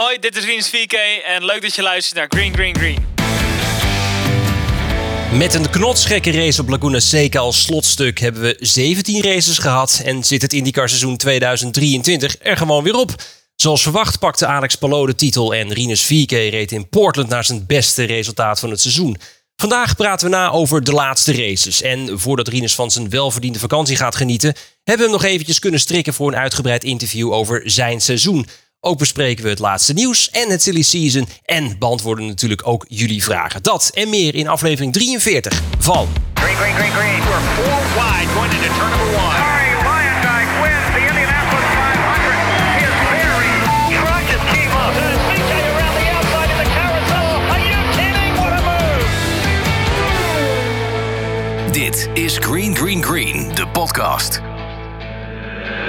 Hoi, dit is Rinus 4K en leuk dat je luistert naar Green Green Green. Met een knotsgekke race op Laguna Seca als slotstuk hebben we 17 races gehad en zit het IndyCar seizoen 2023 er gewoon weer op. Zoals verwacht pakte Alex Palou de titel en Rinus 4K reed in Portland naar zijn beste resultaat van het seizoen. Vandaag praten we na over de laatste races. En voordat Rinus van zijn welverdiende vakantie gaat genieten, hebben we hem nog eventjes kunnen strikken voor een uitgebreid interview over zijn seizoen. Ook bespreken we het laatste nieuws en het silly season. En beantwoorden natuurlijk ook jullie vragen. Dat en meer in aflevering 43 van... Green, green, green, green. We're four wide going into turn number one. Harry Lyondike wins the Indianapolis 500. His very truck just came up. CJ around the outside in the carousel. Are you kidding? What a move! Dit is Green Green Green, de podcast.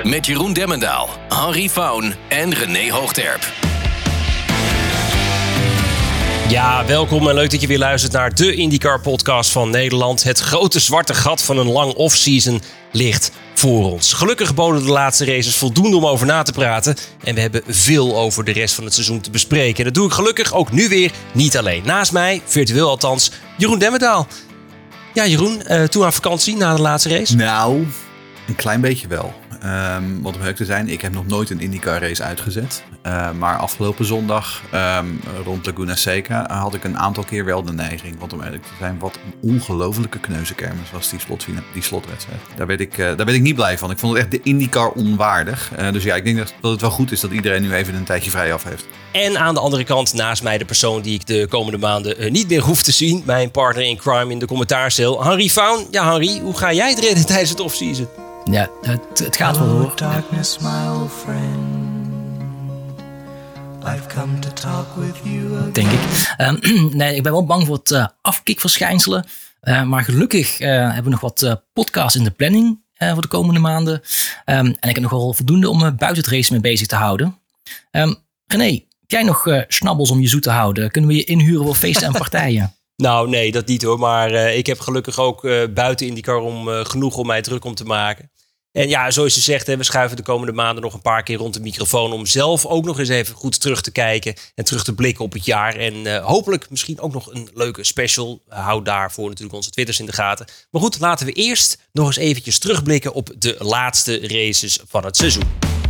Met Jeroen Demmendaal, Henry Faun en René Hoogterp. Ja, welkom en leuk dat je weer luistert naar de IndyCar podcast van Nederland. Het grote zwarte gat van een lang off-season ligt voor ons. Gelukkig boden de laatste races voldoende om over na te praten. En we hebben veel over de rest van het seizoen te bespreken. En dat doe ik gelukkig ook nu weer niet alleen. Naast mij, virtueel althans, Jeroen Demmendaal. Ja, Jeroen, uh, toe aan vakantie na de laatste race? Nou, een klein beetje wel. Um, want om leuk te zijn, ik heb nog nooit een IndyCar race uitgezet. Uh, maar afgelopen zondag um, rond Laguna Seca had ik een aantal keer wel de neiging. Want om eerlijk te zijn, wat een ongelofelijke kneuzenkermis was die, die slotwedstrijd. Daar werd, ik, uh, daar werd ik niet blij van. Ik vond het echt de IndyCar onwaardig. Uh, dus ja, ik denk dat, het wel goed is dat iedereen nu even een tijdje vrij af heeft. En aan de andere kant, naast mij de persoon die ik de komende maanden niet meer hoef te zien. Mijn partner in crime in de commentaarscel, Henry Faun. Ja, Henry, hoe ga jij het redden tijdens het offseason? Ja, het, het gaat wel hoor. Darkness, my old friend. I've come to talk with you again. Denk ik. Um, nee, ik ben wel bang voor het uh, afkikverschijnselen. Uh, maar gelukkig uh, hebben we nog wat podcasts in de planning voor de komende maanden. Um, en ik heb nog wel voldoende om me buiten het race mee bezig te houden. Um, René, heb jij nog snabbels om je zoet te houden? Kunnen we je inhuren voor feesten en partijen? Nou, nee, dat niet hoor. Maar uh, ik heb gelukkig ook uh, buiten IndyCar om uh, genoeg om mij druk om te maken. En ja, zoals je zegt, hè, we schuiven de komende maanden nog een paar keer rond de microfoon. Om zelf ook nog eens even goed terug te kijken en terug te blikken op het jaar. En hopelijk misschien ook nog een leuke special. Houd daarvoor natuurlijk onze Twitters in de gaten. Maar goed, laten we eerst nog eens eventjes terugblikken op de laatste races van het seizoen.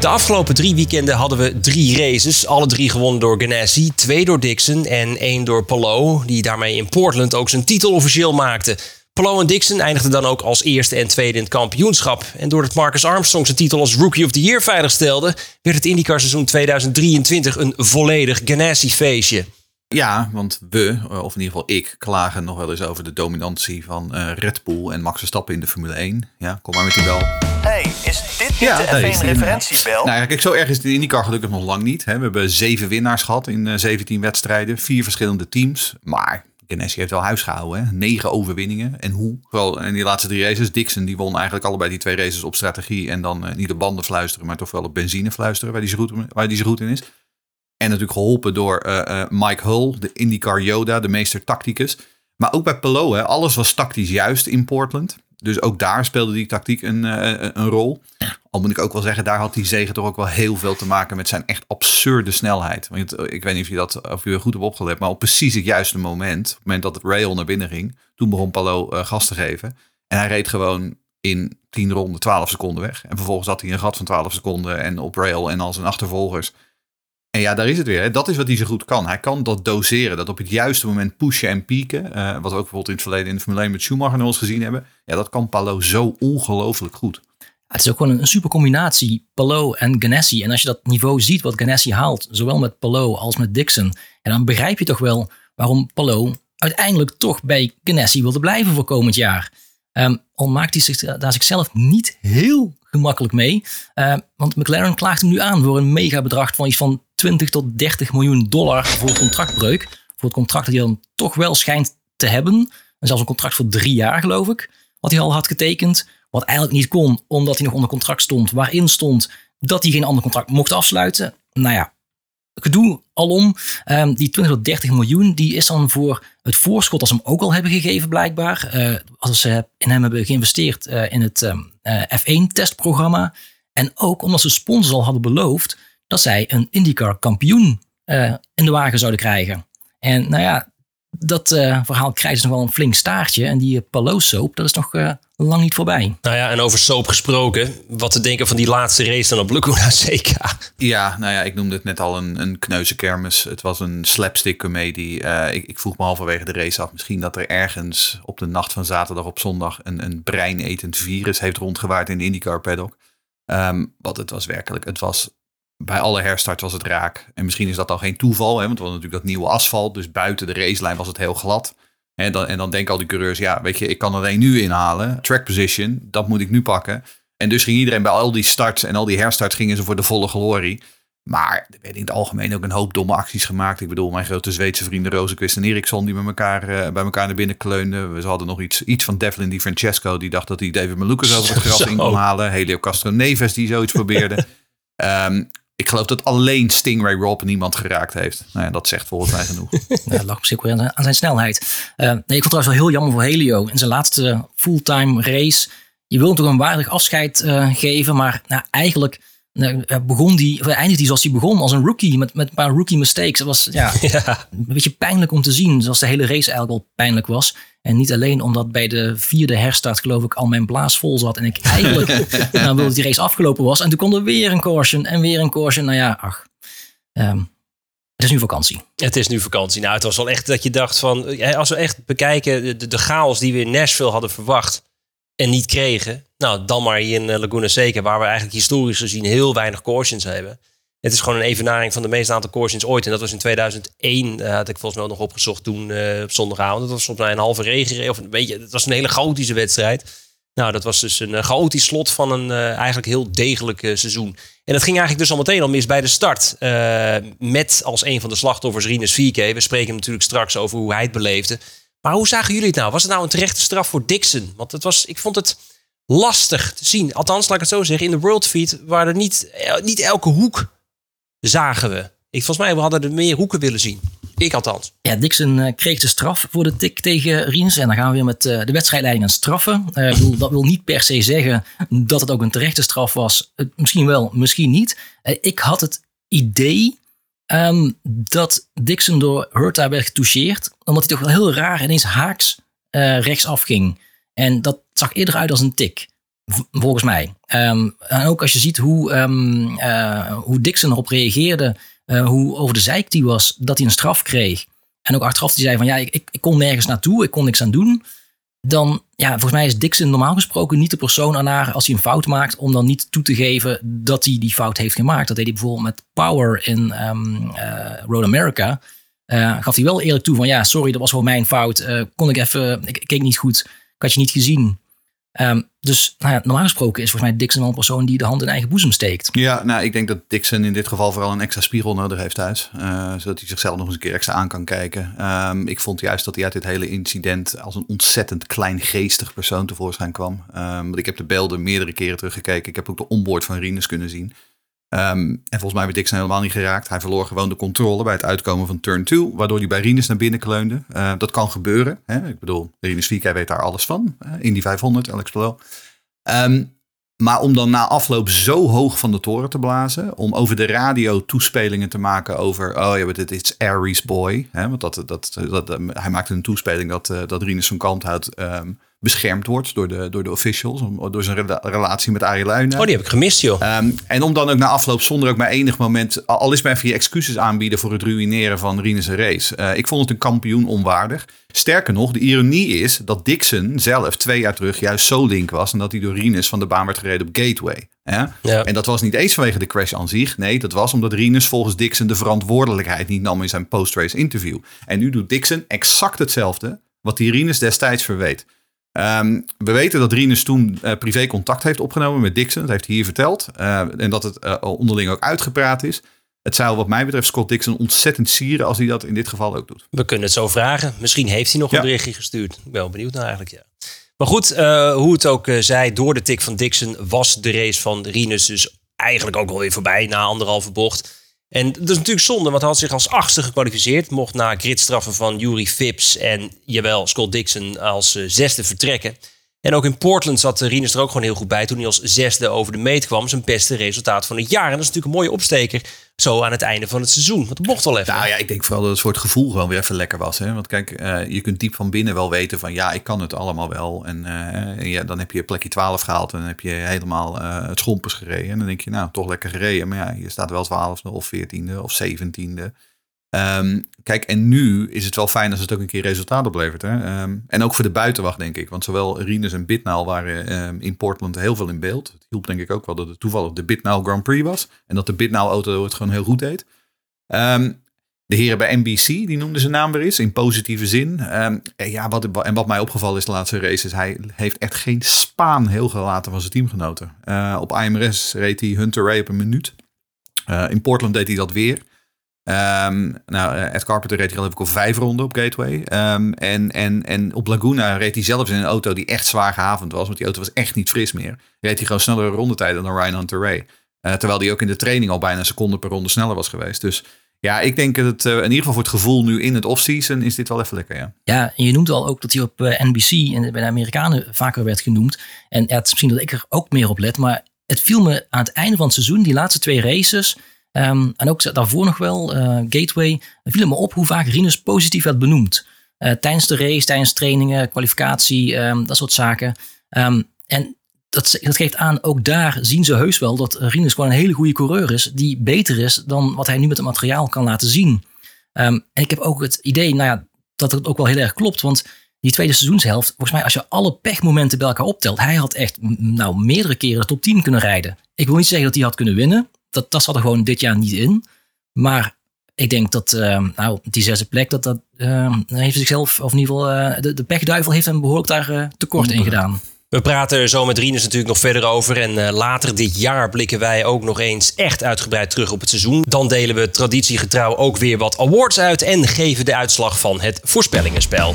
De afgelopen drie weekenden hadden we drie races. Alle drie gewonnen door Ganassi, twee door Dixon en één door Palou. Die daarmee in Portland ook zijn titel officieel maakte. Palou en Dixon eindigden dan ook als eerste en tweede in het kampioenschap. En doordat Marcus Armstrong zijn titel als Rookie of the Year veiligstelde... werd het IndyCar seizoen 2023 een volledig Ganassi-feestje. Ja, want we, of in ieder geval ik, klagen nog wel eens over de dominantie van uh, Red Bull en Max Verstappen in de Formule 1. Ja, kom maar met die bel. Hey, is dit niet ja, de F1-referentiebel? Nou ja, kijk, zo erg is de IndyCar gelukkig nog lang niet. Hè. We hebben zeven winnaars gehad in uh, 17 wedstrijden, vier verschillende teams. Maar Ganassi heeft wel huis gehouden, hè. negen overwinningen. En hoe? Vooral in die laatste drie races. Dixon die won eigenlijk allebei die twee races op strategie. En dan uh, niet op banden fluisteren, maar toch wel op benzine fluisteren, waar die zo goed, waar die zo goed in is. En natuurlijk geholpen door uh, uh, Mike Hull, de IndyCar Yoda, de meester tacticus. Maar ook bij Pelot, alles was tactisch juist in Portland. Dus ook daar speelde die tactiek een, uh, een rol. Al moet ik ook wel zeggen, daar had die zegen toch ook wel heel veel te maken met zijn echt absurde snelheid. Want ik weet niet of je dat of je goed op opgelet, maar op precies het juiste moment, op het moment dat rail naar binnen ging, toen begon Palo uh, gas te geven. En hij reed gewoon in 10 ronden 12 seconden weg. En vervolgens had hij een gat van 12 seconden en op rail en al zijn achtervolgers ja, daar is het weer. Dat is wat hij zo goed kan. Hij kan dat doseren. Dat op het juiste moment pushen en pieken. Uh, wat we ook bijvoorbeeld in het verleden in de Formule 1 met Schumacher nog eens gezien hebben. Ja, dat kan Palo zo ongelooflijk goed. Het is ook gewoon een super combinatie, Palo en Ganassi. En als je dat niveau ziet wat Ganassi haalt, zowel met Palo als met Dixon, en dan begrijp je toch wel waarom Palo uiteindelijk toch bij Ganassi wilde blijven voor komend jaar. Um, al maakt hij zich daar zichzelf niet heel gemakkelijk mee. Uh, want McLaren klaagt hem nu aan voor een megabedrag van iets van 20 tot 30 miljoen dollar voor contractbreuk. Voor het contract dat hij dan toch wel schijnt te hebben. En zelfs een contract voor drie jaar, geloof ik. Wat hij al had getekend. Wat eigenlijk niet kon, omdat hij nog onder contract stond. Waarin stond dat hij geen ander contract mocht afsluiten. Nou ja, gedoe alom. Um, die 20 tot 30 miljoen, die is dan voor het voorschot dat ze hem ook al hebben gegeven, blijkbaar. Uh, als ze in hem hebben geïnvesteerd uh, in het uh, F1-testprogramma. En ook omdat ze sponsors al hadden beloofd dat zij een IndyCar kampioen eh, in de wagen zouden krijgen. En nou ja, dat eh, verhaal krijgt dus nog wel een flink staartje. En die Palo soap, dat is nog eh, lang niet voorbij. Nou ja, en over soap gesproken. Wat te denken van die laatste race dan op Laguna Seca. Ja, nou ja, ik noemde het net al een, een kneuzenkermis. Het was een slapstick comedie. Eh, ik, ik vroeg me halverwege de race af misschien dat er ergens op de nacht van zaterdag op zondag een, een breinetend virus heeft rondgewaard in de IndyCar paddock. Um, want het was werkelijk, het was bij alle herstarts was het raak. En misschien is dat al geen toeval, hè, want het was natuurlijk dat nieuwe asfalt. Dus buiten de racelijn was het heel glad. En dan, en dan denken al die coureurs, ja, weet je, ik kan alleen nu inhalen. Track position, dat moet ik nu pakken. En dus ging iedereen bij al die starts en al die herstarts gingen ze voor de volle glorie. Maar er werden in het algemeen ook een hoop domme acties gemaakt. Ik bedoel, mijn grote Zweedse vrienden Rosenquist en Eriksson die met elkaar, uh, bij elkaar naar binnen kleunden. We hadden nog iets, iets van Devlin Di Francesco. Die dacht dat hij David Malukas over het gras in kon halen. Helio Castro Neves die zoiets probeerde. um, ik geloof dat alleen Stingray Rob niemand geraakt heeft. Nou ja, dat zegt volgens mij genoeg. ja, lag misschien ook weer aan zijn snelheid. Uh, nee, ik vond het trouwens wel heel jammer voor Helio. In zijn laatste fulltime race. Je wilt toch een waardig afscheid uh, geven. Maar nou, eigenlijk begon die, of eindigde hij zoals hij begon. Als een rookie met, met een paar rookie mistakes. Dat was ja, ja. een beetje pijnlijk om te zien. Zoals de hele race eigenlijk al pijnlijk was. En niet alleen omdat bij de vierde herstart geloof ik al mijn blaas vol zat. En ik eigenlijk nou, wilde die race afgelopen was. En toen kon er weer een caution en weer een caution. Nou ja, ach. Um, het is nu vakantie. Het is nu vakantie. Nou, het was wel echt dat je dacht van... Als we echt bekijken de, de chaos die we in Nashville hadden verwacht... en niet kregen... Nou, dan maar hier in Laguna Seca... waar we eigenlijk historisch gezien heel weinig cautions hebben... Het is gewoon een evenaring van de meeste aantal cautions ooit. En dat was in 2001, uh, had ik volgens mij nog opgezocht toen uh, op zondagavond. Dat was volgens mij een halve regen. Of een beetje, het was een hele chaotische wedstrijd. Nou, dat was dus een chaotisch slot van een eigenlijk heel degelijk seizoen. En dat ging eigenlijk dus al meteen al mis bij de start. met als een van de slachtoffers Rinus Vierke. We spreken natuurlijk straks over hoe hij het beleefde. Maar hoe zagen jullie het nou? Was het nou een terechte straf voor Dixon? Want het was, ik vond het lastig te zien. Althans, laat ik het zo zeggen. In de World Feed waren er niet, niet elke hoek zagen we. Ik, volgens mij we hadden er meer hoeken willen zien. Ik althans. Ja, Dixon uh, kreeg de straf voor de tik tegen Riens. En dan gaan we weer met uh, de wedstrijdleiding aan straffen. Dat wil niet per se zeggen dat het ook een terechte straf was. misschien wel, misschien niet. ik had het idee um, dat Dixon door Hurta werd getoucheerd. Omdat hij toch wel heel raar ineens haaks rechtsaf ging. En dat zag eerder uit als een tik. Volgens mij. Um, en ook als je ziet hoe, um, uh, hoe Dixon erop reageerde, uh, hoe over de zeik die was, dat hij een straf kreeg. En ook achteraf die zei van ja, ik, ik, kon nergens naartoe, ik kon niks aan doen. Dan, ja, volgens mij is Dixon normaal gesproken niet de persoon aan als hij een fout maakt, om dan niet toe te geven dat hij die fout heeft gemaakt. Dat deed hij bijvoorbeeld met Power in um, Road America. gaf hij wel eerlijk toe van ja, sorry, dat was gewoon mijn fout. kon ik even, ik keek niet goed, ik had je niet gezien. Um, dus nou ja, normaal gesproken is volgens mij Dixon wel een persoon die de hand in eigen boezem steekt. Ja, nou ik denk dat Dixon in dit geval vooral een extra spiegel nodig heeft thuis. Uh, zodat hij zichzelf nog eens een keer extra aan kan kijken. Um, ik vond juist dat hij uit dit hele incident als een ontzettend kleingeestig persoon tevoorschijn kwam. Um, want ik heb de beelden meerdere keren teruggekeken. Ik heb ook de onboard van Rinus kunnen zien. Um, en volgens mij werd Dixon helemaal niet geraakt. Hij verloor gewoon de controle bij het uitkomen van turn 2, waardoor hij bij Rinus naar binnen kleunde. Uh, dat kan gebeuren. Hè? Ik bedoel, Rinus Vieke weet daar alles van. In die 500, Alex Palou. Um, maar om dan na afloop zo hoog van de toren te blazen, om over de radio toespelingen te maken over, oh ja, dit is Aries Boy. Hè? Want dat, dat, dat, hij maakte een toespeling dat, uh, dat Rinus van Kalmthout um, beschermd wordt door de, door de officials. Door zijn rela relatie met Arie Luijnen. Oh, die heb ik gemist, joh. Um, en om dan ook na afloop zonder ook maar enig moment... al is even je excuses aanbieden voor het ruïneren van Rinus' race. Uh, ik vond het een kampioen onwaardig. Sterker nog, de ironie is dat Dixon zelf twee jaar terug juist zo link was... en dat hij door Rinus van de baan werd gereden op Gateway. Ja? Ja. En dat was niet eens vanwege de crash aan zich. Nee, dat was omdat Rinus volgens Dixon de verantwoordelijkheid niet nam in zijn post-race interview. En nu doet Dixon exact hetzelfde wat die Rinus destijds verweet. Um, we weten dat Rinus toen uh, privé contact heeft opgenomen met Dixon. Dat heeft hij hier verteld. Uh, en dat het uh, onderling ook uitgepraat is. Het zou wat mij betreft Scott Dixon ontzettend sieren als hij dat in dit geval ook doet. We kunnen het zo vragen. Misschien heeft hij nog ja. een berichtje gestuurd. Ik ben wel benieuwd naar eigenlijk, ja. Maar goed, hoe het ook zij, door de tik van Dixon was de race van Rinus dus eigenlijk ook alweer voorbij na anderhalve bocht. En dat is natuurlijk zonde, want hij had zich als achtste gekwalificeerd. Mocht na gridstraffen van Yuri Phipps en jawel, Scott Dixon als uh, zesde vertrekken. En ook in Portland zat eh, Rinus er ook gewoon heel goed bij toen hij als zesde over de meet kwam. Zijn beste resultaat van het jaar. En dat is natuurlijk een mooie opsteker zo aan het einde van het seizoen. Want het mocht wel even. Nou ja, ik denk vooral dat het voor het gevoel gewoon weer even lekker was. Hè? Want kijk, eh, je kunt diep van binnen wel weten van ja, ik kan het allemaal wel. En, eh, ja, dan heb je plekje 12 gehaald en dan heb je helemaal het schompers gereden. En dan denk je, nou, toch lekker gereden. Maar ja, je staat wel 12e of 14e of 17e. Ehm, kijk, en nu is het wel fijn als het ook een keer resultaat oplevert. Hè? Ehm, en ook voor de buitenwacht, denk ik. Want zowel Rinus en Bitnaal waren ehm, in Portland heel veel in beeld. Het hielp denk ik ook wel dat het toevallig de Bitnaal Grand Prix was. En dat de Bitnaal auto het gewoon heel goed deed. De heren bij NBC, die noemden zijn naam weer eens, in positieve zin. En, ja, wat, en wat mij opgevallen is de laatste race, is hij heeft echt geen spaan heel gelaten van zijn teamgenoten. Eh, op IMRS reed hij Hunter Ray op een minuut. Eh, in Portland deed hij dat weer. Ehm, nou, eh, Ed Carpenter reed hij al even op vijf ronden op Gateway. Ehm, en, en, en op Laguna reed hij zelfs in een auto die echt zwaar gehavend was. Want die auto was echt niet fris meer. Reed hij gewoon snellere rondetijden dan Ryan Hunter Ray. Eh, terwijl hij ook in de training al bijna een seconde per ronde sneller was geweest. Dus ja, ik denk dat het eh, in ieder geval voor het gevoel nu in het offseason is dit wel even lekker, ja. Ja, je noemt al ook dat hij op NBC en bij de Amerikanen vaker werd genoemd. En het is misschien dat ik er ook meer op let, maar het viel me aan het einde van het seizoen, die laatste twee races, ehm, en ook daarvoor nog wel, eh, Gateway, viel me op hoe vaak Rinus positief werd benoemd. Eh, tijdens de race, tijdens trainingen, kwalificatie, ehm, dat soort zaken. Ehm, en dat, dat geeft aan, ook daar zien ze heus wel dat Rinus gewoon een hele goede coureur is, die beter is dan wat hij nu met het materiaal kan laten zien. En ik heb ook het idee, nou ja, dat het ook wel heel erg klopt. Want die tweede seizoenshelft, volgens mij als je alle pechmomenten bij elkaar optelt, hij had echt nou, meerdere keren de top 10 kunnen rijden. Ik wil niet zeggen dat hij had kunnen winnen. Dat, dat zat er gewoon dit jaar niet in. Maar ik denk dat ehm, nou, die zesde plek, dat, dat ehm, heeft zichzelf, of in ieder geval eh, de, de pechduivel heeft hem behoorlijk daar eh, tekort in gedaan. We praten er zo met Rinus natuurlijk nog verder over. En eh, later dit jaar blikken wij ook nog eens echt uitgebreid terug op het seizoen. Dan delen we traditiegetrouw ook weer wat awards uit. En geven de uitslag van het voorspellingenspel.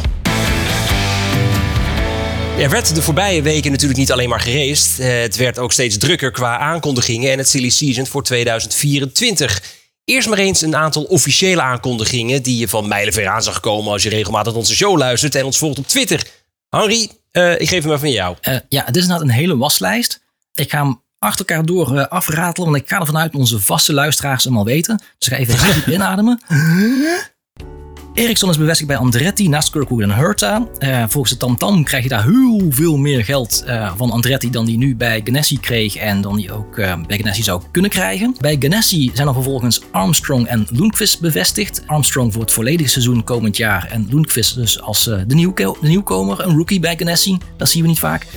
Er werd de voorbije weken natuurlijk niet alleen maar geraced. Eh, Het werd ook steeds drukker qua aankondigingen en het silly season voor 2024. Eerst maar eens een aantal officiële aankondigingen die je van mijlenver aan zag komen als je regelmatig onze show luistert en ons volgt op Twitter. Henry, eh, ik geef hem maar van jou. Eh, ja, dit is inderdaad een hele waslijst. Ik ga hem achter elkaar door afratelen, want ik ga ervan uit dat onze vaste luisteraars hem al weten. Dus ik ga even diep inademen. Ericsson is bevestigd bij Andretti naast Kirkwood en Hurta. Eh, volgens de TamTam krijg je daar heel veel meer geld eh, van Andretti dan die nu bij Ganassi kreeg en dan die ook eh, bij Ganassi zou kunnen krijgen. Bij Ganassi zijn er vervolgens Armstrong en Lundqvist bevestigd. Armstrong voor het volledige seizoen komend jaar en Lundqvist dus als de, de nieuwkomer, een rookie bij Ganassi. Dat zien we niet vaak.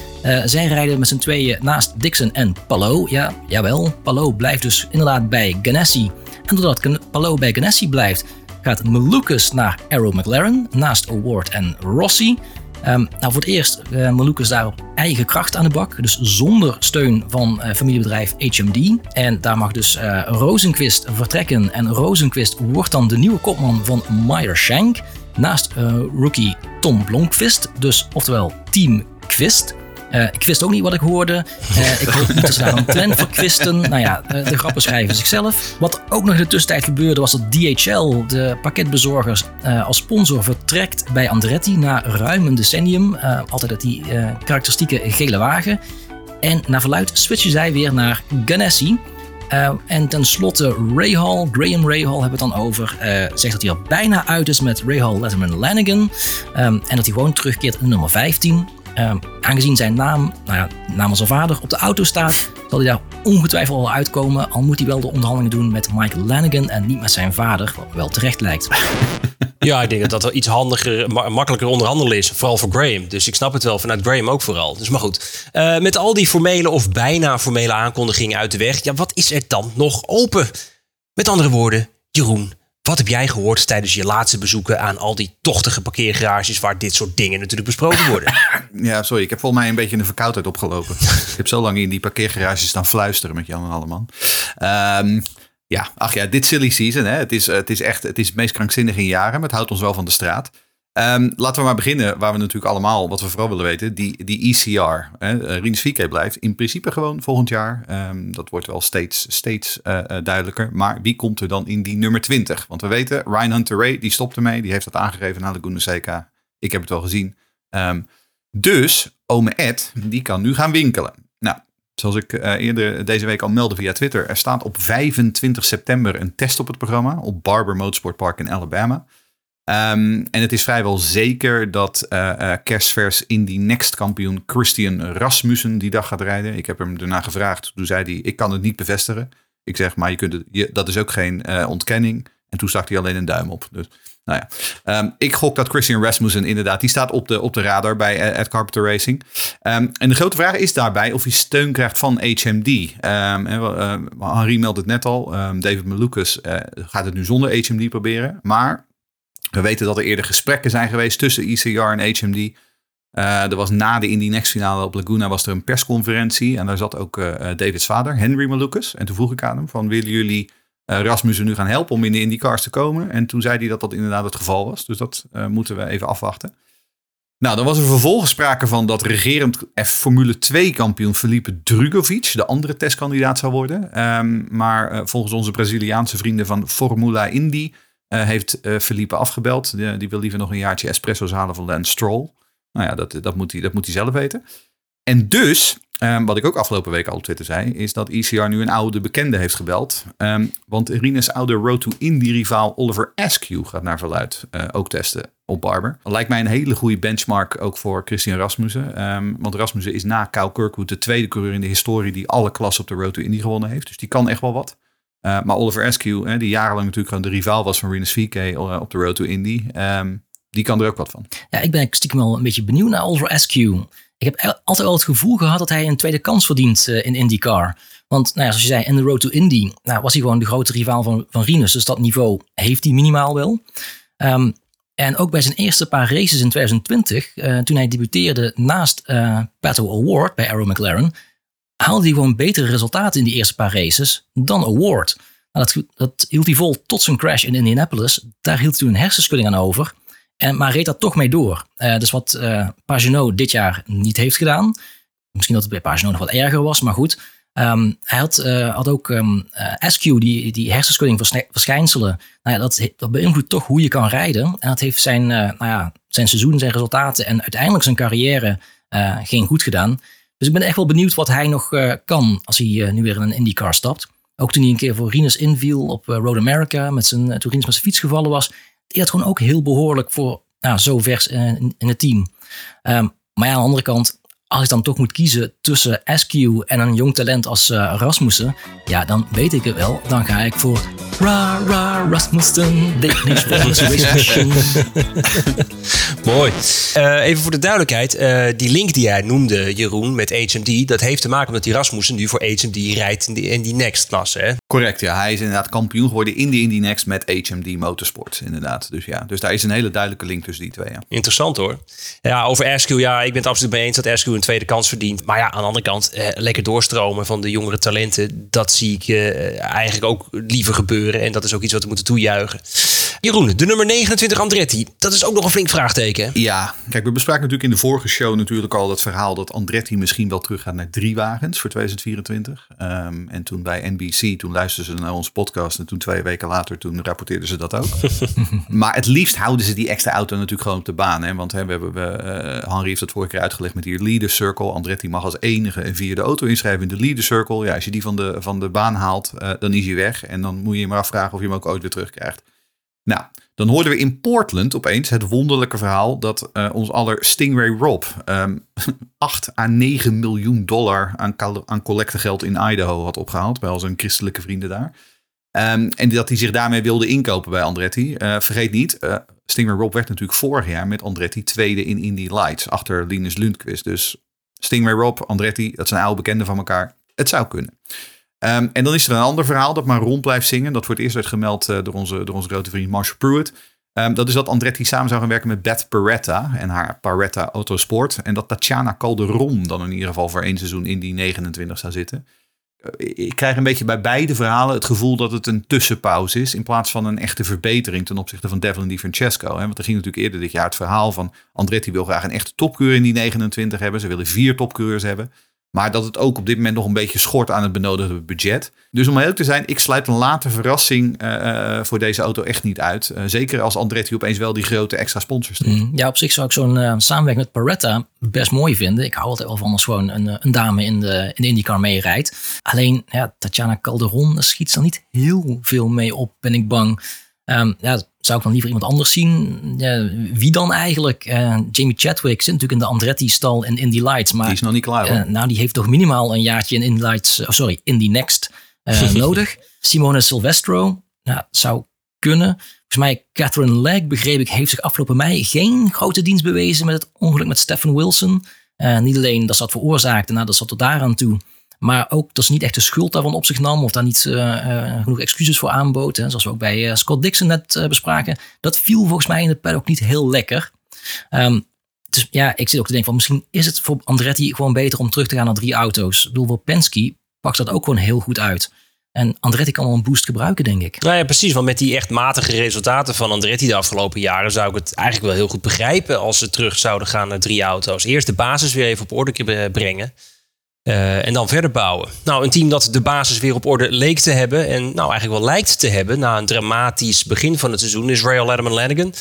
Zij rijden met z'n tweeën naast Dixon en Palou. Ja, jawel, Palou blijft dus inderdaad bij Ganassi. En doordat Palou bij Ganassi blijft, gaat Malukas naar Arrow McLaren naast Award en Rossi. Ehm, nou, voor het eerst uh, Malukas daar op eigen kracht aan de bak, dus zonder steun van eh, familiebedrijf HMD. En daar mag dus eh Rosenquist vertrekken en Rosenquist wordt dan de nieuwe kopman van Meyer Shank naast eh, rookie Tom Blomqvist, dus oftewel Team Quist. Eh, ik wist ook niet wat ik hoorde. Eh, ik hoop niet dat ze daar een plan voor kwisten. Nou ja, eh, de grappen schrijven zichzelf. Wat ook nog in de tussentijd gebeurde was dat DHL, de pakketbezorgers, als sponsor vertrekt bij Andretti na ruim een decennium. Altijd uit die karakteristieke gele wagen. En naar verluid switchen zij weer naar Ganassi. En tenslotte Rahal, Graham Rahal hebben we het dan over. zegt dat hij er bijna uit is met Rahal Letterman Lanigan. Ehm, en dat hij gewoon terugkeert in nummer 15. Ehm, aangezien zijn naam, nou ja, naam zijn vader, op de auto staat, zal hij daar ongetwijfeld wel uitkomen. Al moet hij wel de onderhandelingen doen met Mike Lanigan en niet met zijn vader, wat wel terecht lijkt. Ja, ik denk dat dat iets handiger, ma- makkelijker onderhandelen is. Vooral voor Graham. Dus ik snap het wel, vanuit Graham ook vooral. Dus maar goed. Eh, met al die formele of bijna formele aankondigingen uit de weg. Ja, wat is er dan nog open? Met andere woorden, Jeroen, wat heb jij gehoord tijdens je laatste bezoeken aan al die tochtige parkeergarages waar dit soort dingen natuurlijk besproken worden? Ja, sorry. Ik heb volgens mij een beetje een verkoudheid opgelopen. ik heb zo lang in die parkeergarages staan fluisteren met Jan en Alleman. Ehm ja, ach ja, dit silly season. Hè. Het, is, het is echt het is het meest krankzinnige in jaren. Maar het houdt ons wel van de straat. Ehm, laten we maar beginnen waar we natuurlijk allemaal, wat we vooral willen weten. Die, die ECR. Hè. Eh, Rinus blijft in principe gewoon volgend jaar. Ehm, dat wordt wel steeds, steeds eh, eh, duidelijker. Maar wie komt er dan in die nummer 20? Want we weten, Ryan Hunter Ray, die stopt ermee. Die heeft dat aangegeven naar Laguna Seca. Ik heb het wel gezien. Ehm, Dus ome Ed, die kan nu gaan winkelen. Nou, zoals ik eerder deze week al meldde via Twitter, er staat op 25 september een test op het programma op Barber Motorsport Park in Alabama. Ehm, en het is vrijwel zeker dat eh, kerstvers Indy Next kampioen Christian Rasmussen die dag gaat rijden. Ik heb hem daarna gevraagd. Toen zei hij, ik kan het niet bevestigen. Ik zeg, maar je kunt dat is ook geen eh, ontkenning. En toen stak hij alleen een duim op. Dus, nou ja. Ehm, ik gok dat Christian Rasmussen inderdaad, die staat op de, op de radar bij Ed Carpenter Racing. Ehm, en de grote vraag is daarbij of hij steun krijgt van HMD. Eh, Henri meldt het net al. David Malukas gaat het nu zonder HMD proberen. Maar we weten dat er eerder gesprekken zijn geweest tussen ICR en HMD. Eh, er was na de Indy Next finale op Laguna was er een persconferentie. En daar zat ook eh, Davids vader, Henry Malukas. En toen vroeg ik aan hem van willen jullie eh, Rasmussen nu gaan helpen om in de IndyCars te komen? En toen zei hij dat dat inderdaad het geval was. Dus dat moeten we even afwachten. Nou, dan was er vervolgens sprake van dat regerend F Formule 2 kampioen Felipe Drugovic de andere testkandidaat zou worden. Ehm, maar volgens onze Braziliaanse vrienden van Formula Indy heeft eh, Felipe afgebeld. Die, wil liever nog een jaartje espresso's halen van Lance Stroll. Nou ja, dat, dat, moet, hij, dat moet hij zelf weten. En dus, ehm, wat ik ook afgelopen week al op Twitter zei, is dat ECR nu een oude bekende heeft gebeld. Ehm, want Rines oude Road to Indy-rivaal Oliver Askew gaat naar verluid eh, ook testen op Barber. Lijkt mij een hele goede benchmark ook voor Christian Rasmussen. Ehm, want Rasmussen is na Kyle Kirkwood de tweede coureur in de historie die alle klassen op de Road to Indy gewonnen heeft. Dus die kan echt wel wat. Uh, maar Oliver Askew, die jarenlang natuurlijk gewoon de rivaal was van Rinus VK uh, op de Road to Indy, um, die kan er ook wat van. Ja, ik ben stiekem wel een beetje benieuwd naar Oliver Askew. Ik heb altijd wel het gevoel gehad dat hij een tweede kans verdient uh, in IndyCar. Want nou ja, zoals je zei, in de Road to Indy nou, was hij gewoon de grote rivaal van, van Rinus. Dus dat niveau heeft hij minimaal wel. Um, en ook bij zijn eerste paar races in 2020, uh, toen hij debuteerde naast uh, Pato Award bij Arrow McLaren, haalde hij gewoon betere resultaten in die eerste paar races dan Award. Nou, dat, dat, hield hij vol tot zijn crash in Indianapolis. Daar hield hij een hersenschudding aan over. En, maar reed dat toch mee door. Uh, dus wat uh, dit jaar niet heeft gedaan. Misschien dat het bij Pagano nog wat erger was, maar goed. Um, hij had, uh, had ook um, SQ, die, die hersenschudding verschijnselen. Nou ja, dat, dat beïnvloedt toch hoe je kan rijden. En dat heeft zijn, nou ja, zijn seizoen, zijn resultaten en uiteindelijk zijn carrière geen goed gedaan. Dus ik ben echt wel benieuwd wat hij nog kan als hij nu weer in een IndyCar stapt. Ook toen hij een keer voor Rinus inviel op Road America, met zijn, toen Rinus met zijn fiets gevallen was. Die had gewoon ook heel behoorlijk voor nou, zo vers in, het team. Um, maar ja, aan de andere kant, als ik dan toch moet kiezen tussen SQ en een jong talent als uh, Rasmussen, ja, dan weet ik het wel. Dan ga ik voor Ra Ra Rasmussen, Mooi. Uh, even voor de duidelijkheid, uh, die link die jij noemde, Jeroen, met HMD, dat heeft te maken met die Rasmussen nu voor HMD rijdt in die, in die Next klasse, hè? Correct, ja. Hij is inderdaad kampioen geworden in de Indy Next met HMD Motorsport, inderdaad. Dus ja, dus daar is een hele duidelijke link tussen die twee. Ja. Interessant hoor. Ja, over Askew, ja, ik ben het absoluut mee eens dat een tweede kans verdient. Maar ja, aan de andere kant, eh, lekker doorstromen van de jongere talenten, dat zie ik eh, eigenlijk ook liever gebeuren. En dat is ook iets wat we moeten toejuichen. Jeroen, de nummer 29 Andretti, dat is ook nog een flink vraagteken. Ja, kijk, we bespraken natuurlijk in de vorige show natuurlijk al het verhaal dat Andretti misschien wel teruggaat naar drie wagens voor 2024. Um, en toen bij NBC, toen luisterden ze naar onze podcast en toen twee weken later, toen rapporteerden ze dat ook. maar het liefst houden ze die extra auto natuurlijk gewoon op de baan. Hè? Want hè, we hebben, we, uh, Henry heeft het vorige keer uitgelegd met die leader circle. Andretti mag als enige een vierde auto inschrijven in de leader circle. Ja, als je die van de, van de baan haalt, uh, dan is hij weg. En dan moet je je maar afvragen of je hem ook ooit weer terugkrijgt. Nou, dan hoorden we in Portland opeens het wonderlijke verhaal dat uh, ons aller Stingray Rob um, 8 à 9 miljoen dollar aan, aan collectegeld in Idaho had opgehaald bij al zijn christelijke vrienden daar. Um, en dat hij zich daarmee wilde inkopen bij Andretti. Uh, vergeet niet, uh, Stingray Rob werd natuurlijk vorig jaar met Andretti tweede in Indy Lights achter Linus Lundqvist. Dus Stingray Rob, Andretti, dat zijn oude bekenden van elkaar. Het zou kunnen. Um, en dan is er een ander verhaal dat maar rond blijft zingen. Dat het eerst werd gemeld uh, door, onze, door onze grote vriend Marshall Pruitt. Um, dat is dat Andretti samen zou gaan werken met Beth Peretta en haar Paretta Autosport. En dat Tatjana Calderon dan in ieder geval voor één seizoen in die 29 zou zitten. Uh, ik krijg een beetje bij beide verhalen het gevoel dat het een tussenpauze is. In plaats van een echte verbetering ten opzichte van Devlin Di Francesco. Want er ging natuurlijk eerder dit jaar het verhaal van Andretti wil graag een echte topcoureur in die 29 hebben. Ze willen vier topcoureurs hebben. Maar dat het ook op dit moment nog een beetje schort aan het benodigde budget. Dus om eerlijk te zijn, ik sluit een late verrassing eh, eh, voor deze auto echt niet uit. Eh, zeker als Andretti opeens wel die grote extra sponsors trekt. Mm, Ja, op zich zou ik zo'n samenwerking met Beretta best mooi vinden. Ik hou altijd wel van als gewoon een, een dame in de, in de IndyCar meerijdt. Alleen, ja, Tatjana Calderon schiet er niet heel veel mee op, ben ik bang. Ehm, ja, zou ik dan liever iemand anders zien? Ja, wie dan eigenlijk? Eh, Jamie Chadwick zit natuurlijk in de Andretti-stal in Indy Lights. Maar Die is nog niet klaar hoor. eh, nou, die heeft toch minimaal een jaartje in Indy Lights, eh, sorry, Indy Next nodig. Simone Silvestro, nou, zou kunnen. Volgens mij, Catherine Legg, begreep ik, heeft zich afgelopen mei geen grote dienst bewezen met het ongeluk met Stephen Wilson. Niet alleen dat ze dat veroorzaakte, nou, dat zat tot daaraan toe. Maar ook dat ze niet echt de schuld daarvan op zich nam of daar niet eh, eh, genoeg excuses voor aanbood. Hè, zoals we ook bij eh, Scott Dixon net bespraken. Dat viel volgens mij in de paddock niet heel lekker. Ehm, dus ja, ik zit ook te denken van misschien is het voor Andretti gewoon beter om terug te gaan naar drie auto's. Ik bedoel, voor Penske pakt dat ook gewoon heel goed uit. En Andretti kan wel een boost gebruiken, denk ik. Nou ja, precies. Want met die echt matige resultaten van Andretti de afgelopen jaren zou ik het eigenlijk wel heel goed begrijpen als ze terug zouden gaan naar drie auto's. Eerst de basis weer even op orde brengen. Eh, en dan verder bouwen. Nou, een team dat de basis weer op orde leek te hebben. En nou eigenlijk wel lijkt te hebben na een dramatisch begin van het seizoen. Is Royal Letterman Lanigan.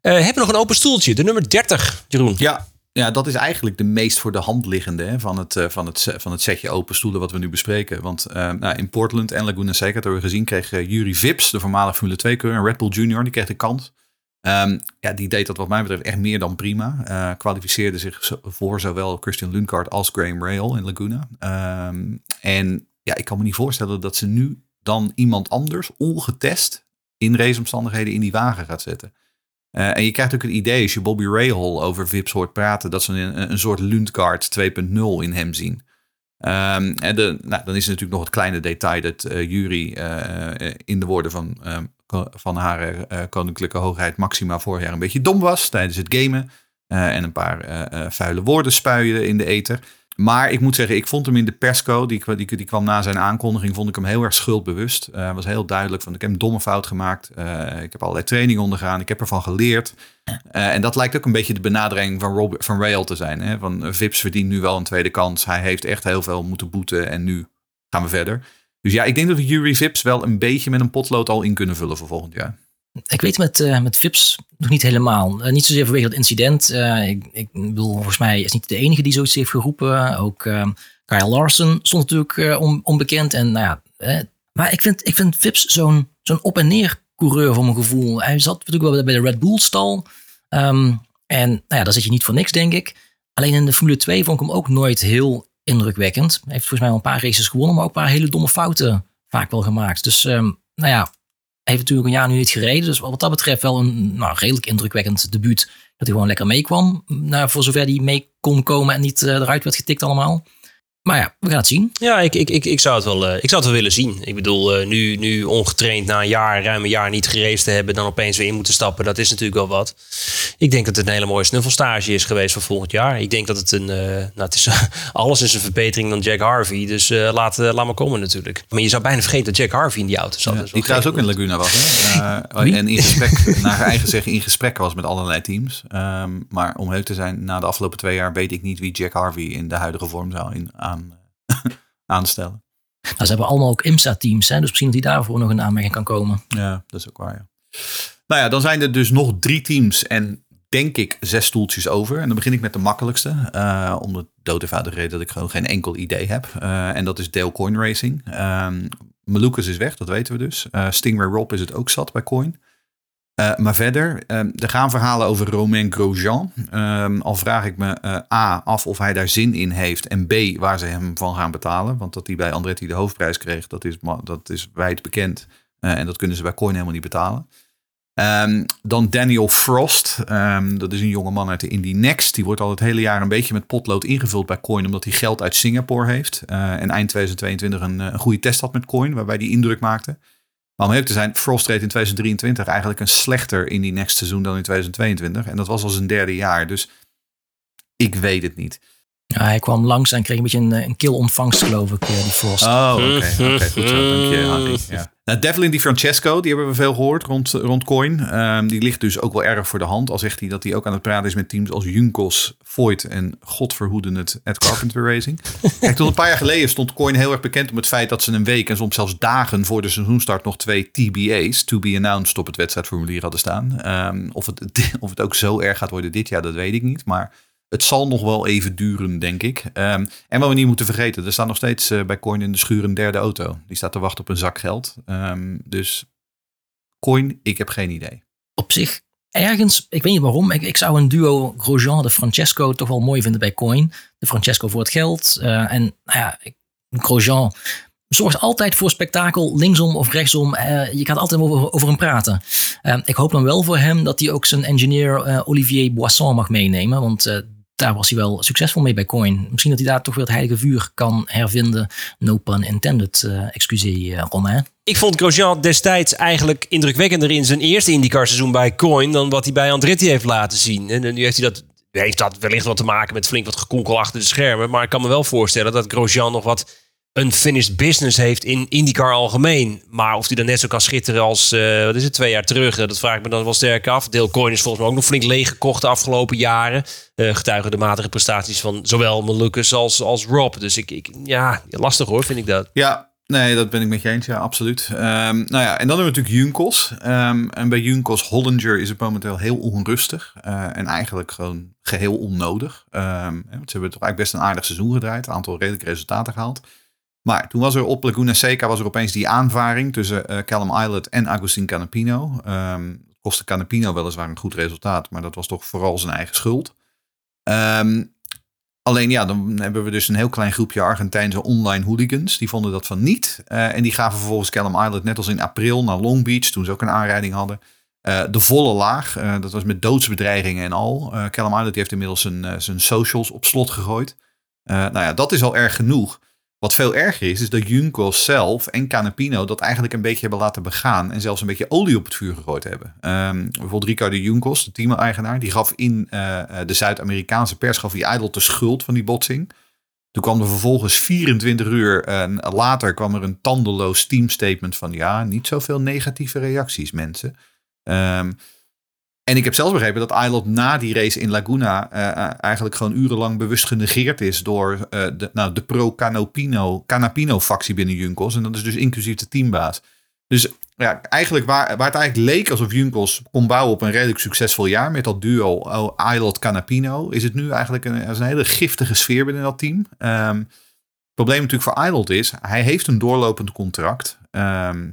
Eh hebben nog een open stoeltje. De nummer 30, Jeroen. Ja, ja, dat is eigenlijk de meest voor de hand liggende van, het, eh, van, het, van het setje open stoelen wat we nu bespreken. Want nou, in Portland en Laguna Seca, dat hebben we gezien, kreeg Yuri Vips, de voormalige Formule 2-coureur, en Red Bull Junior, die kreeg de kans. Ehm, ja, die deed dat wat mij betreft echt meer dan prima. Eh, kwalificeerde zich voor zowel Christian Lundgaard als Graham Rail in Laguna. Ehm, en ja, ik kan me niet voorstellen dat ze nu dan iemand anders ongetest in raceomstandigheden in die wagen gaat zetten. Uh, en je krijgt ook het idee, als je Bobby Rahal over Vips hoort praten, dat ze een, een soort Lundgaard 2.0 in hem zien. Um, en nou, dan is er natuurlijk nog het kleine detail dat uh, Jury uh, in de woorden van, van haar uh, koninklijke hoogheid Maxima vorig jaar een beetje dom was tijdens het gamen. Uh, en een paar vuile woorden spuien in de ether. Maar ik moet zeggen, ik vond hem in de persco, die, die, die kwam na zijn aankondiging, vond ik hem heel erg schuldbewust. Hij was heel duidelijk van, ik heb een domme fout gemaakt. Ik heb allerlei training ondergaan, ik heb ervan geleerd. En dat lijkt ook een beetje de benadering van, van Rail te zijn. Hè? Van Vips verdient nu wel een tweede kans. Hij heeft echt heel veel moeten boeten en nu gaan we verder. Dus ja, ik denk dat we Jury Vips wel een beetje met een potlood al in kunnen vullen voor volgend jaar. Ik weet met, uh, met Vips nog niet helemaal. Uh, niet zozeer vanwege dat incident. Uh, ik, ik bedoel, volgens mij is niet de enige die zoiets heeft geroepen. Ook Kyle Larson stond natuurlijk on, onbekend. En, nou ja, maar ik vind, ik vind Vips zo'n zo'n op- en neer coureur voor mijn gevoel. Hij zat natuurlijk wel bij de Red Bull stal. Um, en nou ja, daar zit je niet voor niks, denk ik. Alleen in de Formule 2 vond ik hem ook nooit heel indrukwekkend. Heeft volgens mij al een paar races gewonnen, maar ook een paar hele domme fouten vaak wel gemaakt. Dus um, nou ja, heeft natuurlijk een jaar nu niet gereden. Dus wat dat betreft wel een nou, redelijk indrukwekkend debuut. Dat hij gewoon lekker meekwam. Nou, voor zover hij mee kon komen en niet uh, eruit werd getikt allemaal. Maar ja, we gaan het zien. Ja, ik, ik, ik, ik, zou, het wel, uh, ik zou het wel willen zien. Ik bedoel, uh, nu, nu ongetraind na een jaar, ruim een jaar niet geraced te hebben... dan opeens weer in moeten stappen, dat is natuurlijk wel wat. Ik denk dat het een hele mooie snuffelstage is geweest voor volgend jaar. Ik denk dat het een... Uh, nou, het is, alles is een verbetering dan Jack Harvey. Dus laat, laat maar komen natuurlijk. Maar je zou bijna vergeten dat Jack Harvey in die auto zat. Ja, die trouwens ook in Laguna was. Hè? en in gesprek, naar eigen zeggen in gesprek was met allerlei teams. Um, maar om heel te zijn, na de afgelopen twee jaar weet ik niet wie Jack Harvey in de huidige vorm zou in, aan, aanstellen. Nou, ze hebben allemaal ook IMSA-teams, hè? dus misschien dat die daarvoor nog een aanmerking kan komen. Ja, dat is ook waar. Ja. Nou ja, dan zijn er dus nog drie teams en denk ik zes stoeltjes over. En dan begin ik met de makkelijkste. Uh, om de dood eenvoudige reden dat ik gewoon geen enkel idee heb. Uh, en dat is Dale Coin Racing. Um, Malukas is weg, dat weten we dus. Uh, Stingray Rob is het ook zat bij Coin. Uh, maar verder, um, er gaan verhalen over Romain Grosjean. Um, al vraag ik me uh, A af of hij daar zin in heeft. En B waar ze hem van gaan betalen. Want dat hij bij Andretti de hoofdprijs kreeg, dat is, dat is wijd bekend. Uh, en dat kunnen ze bij Coin helemaal niet betalen. Um, dan Daniel Frost. Dat is een jonge man uit de Indy Next. Die wordt al het hele jaar een beetje met potlood ingevuld bij Coin. Omdat hij geld uit Singapore heeft. En eind 2022 een, een goede test had met Coin. Waarbij hij indruk maakte. Maar om even te zijn, Frost reed in 2023 eigenlijk een slechter in die next seizoen dan in 2022. En dat was al zijn derde jaar. Dus ik weet het niet. Ja, hij kwam langs en kreeg een beetje een, een kil ontvangst, geloof ik, die Frost. Oh, oké. Okay, okay, goed zo. Dank je, Henry. Ja. Nou, Devlin Di Francesco, die hebben we veel gehoord rond, rond Coin. Ehm, die ligt dus ook wel erg voor de hand. Al zegt hij dat hij ook aan het praten is met teams als Junkos, Voigt en godverhoeden het Ed Carpenter Racing. Kijk, tot een paar jaar geleden stond Coin heel erg bekend om het feit dat ze een week en soms zelfs dagen voor de seizoenstart nog twee TBA's, to be announced, op het wedstrijdformulier hadden staan. Ehm, of, het, of het ook zo erg gaat worden dit jaar, dat weet ik niet. Maar het zal nog wel even duren, denk ik. Ehm, en wat we niet moeten vergeten, er staat nog steeds eh, bij Coin in de schuur een derde auto. Die staat te wachten op een zak geld. Ehm, dus Coin, ik heb geen idee. Op zich, ergens, ik weet niet waarom, ik, ik zou een duo Grosjean de Francesco toch wel mooi vinden bij Coin. De Francesco voor het geld. eh, en nou ja, Grosjean zorgt altijd voor spektakel, linksom of rechtsom. Eh, je gaat altijd over, over hem praten. Eh, ik hoop dan wel voor hem dat hij ook zijn engineer Olivier Boisson mag meenemen. Want daar was hij wel succesvol mee bij Coin. Misschien dat hij daar toch weer het heilige vuur kan hervinden. No pun intended, eh excuseer eh, Romain. Ik vond Grosjean destijds eigenlijk indrukwekkender in zijn eerste IndyCar seizoen bij Coin dan wat hij bij Andretti heeft laten zien. En nu heeft hij dat, heeft dat wellicht wat te maken met flink wat gekonkel achter de schermen. Maar ik kan me wel voorstellen dat Grosjean nog wat unfinished business heeft in IndyCar algemeen. Maar of hij dan net zo kan schitteren als, eh, wat is het, twee jaar terug, eh, dat vraag ik me dan wel sterk af. Deel Coin is volgens mij ook nog flink leeggekocht de afgelopen jaren. Eh getuigen de matige prestaties van zowel Malukas als, als Rob. Dus ik, ik, ja, lastig hoor, vind ik dat. Ja, nee, dat ben ik met je eens. Ja, absoluut. Ehm, nou ja, en dan hebben we natuurlijk Junkos. Ehm, en bij Junkos Hollinger is het momenteel heel onrustig. en eigenlijk gewoon geheel onnodig. Want ze hebben toch eigenlijk best een aardig seizoen gedraaid. Een aantal redelijke resultaten gehaald. Maar toen was er op Laguna Seca was er opeens die aanvaring tussen eh, Callum en Agustin Canapino. Het kostte Canapino weliswaar een goed resultaat, maar dat was toch vooral zijn eigen schuld. Ehm, alleen ja, dan hebben we dus een heel klein groepje Argentijnse online hooligans. Die vonden dat van niet. Eh, en die gaven vervolgens Callum Islet net als in april naar Long Beach, toen ze ook een aanrijding hadden. eh, de volle laag. Dat was met doodsbedreigingen en al. Callum Islet die heeft inmiddels zijn, zijn socials op slot gegooid. Nou ja, dat is al erg genoeg. Wat veel erger is, is dat Junkos zelf en Canapino dat eigenlijk een beetje hebben laten begaan. En zelfs een beetje olie op het vuur gegooid hebben. Ehm, bijvoorbeeld Ricardo Junkos, de team-eigenaar, die gaf in eh, eh, de Zuid-Amerikaanse pers gaf hij ijdel de schuld van die botsing. Toen kwam er vervolgens 24 uur later kwam er een tandeloos teamstatement van ja, niet zoveel negatieve reacties mensen. Ehm, en ik heb zelfs begrepen dat Islet na die race in Laguna eh, eh, eigenlijk gewoon urenlang bewust genegeerd is door eh, de, nou, de pro-Canapino Canapino factie binnen Junkos. En dat is dus inclusief de teambaas. Dus ja, eigenlijk waar, waar het eigenlijk leek alsof Junkos kon bouwen op een redelijk succesvol jaar met dat duo oh, Islet Canapino, is het nu eigenlijk een, een hele giftige sfeer binnen dat team. Ehm, het probleem natuurlijk voor Islet is, hij heeft een doorlopend contract. Ehm,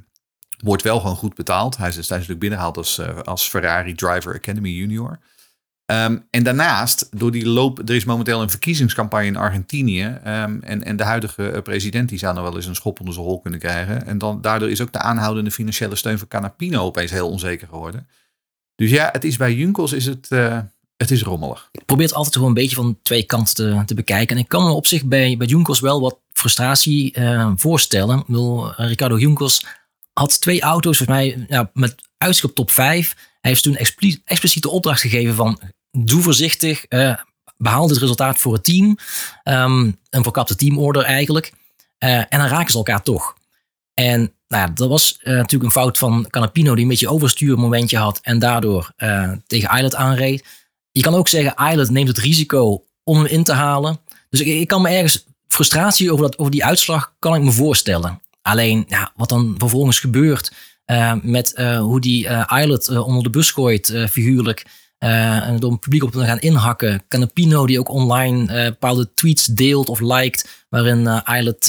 wordt wel gewoon goed betaald. Hij is, is natuurlijk binnengehaald als, eh, als Ferrari Driver Academy Junior. Ehm, en daarnaast, door die loop, er is momenteel een verkiezingscampagne in Argentinië. ehm, en, en de huidige eh, president die zou nog wel eens een schop onder zijn hol kunnen krijgen. En dan, daardoor is ook de aanhoudende financiële steun voor Canapino opeens heel onzeker geworden. Dus ja, het is bij Junkos is het, eh, het is rommelig. Ik probeer het altijd gewoon een beetje van twee kanten te, te bekijken. En ik kan me op zich bij, bij Junkos wel wat frustratie voorstellen. Eh, Ricardo Junkos had twee auto's, volgens mij, ja, met uitzicht op top 5. Hij heeft toen expli- expliciete opdracht gegeven van doe voorzichtig, eh, behaal dit resultaat voor het team. Ehm, een verkapte teamorder eigenlijk. Eh, en dan raken ze elkaar toch. En nou ja, dat was eh, natuurlijk een fout van Canapino die een beetje overstuur momentje had en daardoor eh, tegen Islet aanreed. Je kan ook zeggen, Islet neemt het risico om hem in te halen. Dus ik, ik kan me ergens frustratie over, dat, over die uitslag kan ik me voorstellen. Alleen ja, wat dan vervolgens gebeurt eh, met eh, hoe die eh Islet onder de bus gooit, figuurlijk. en door het publiek op te gaan inhakken. Canapino die ook online bepaalde tweets deelt of liked. Waarin Islet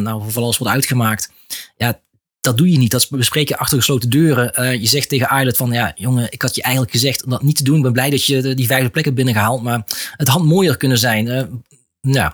nou, voor alles wordt uitgemaakt. Ja, dat doe je niet. Dat bespreek je achter gesloten deuren. Je zegt tegen Islet van, ja jongen, ik had je eigenlijk gezegd om dat niet te doen. Ik ben blij dat je die vijfde plek hebt binnengehaald. Maar het had mooier kunnen zijn. Nou,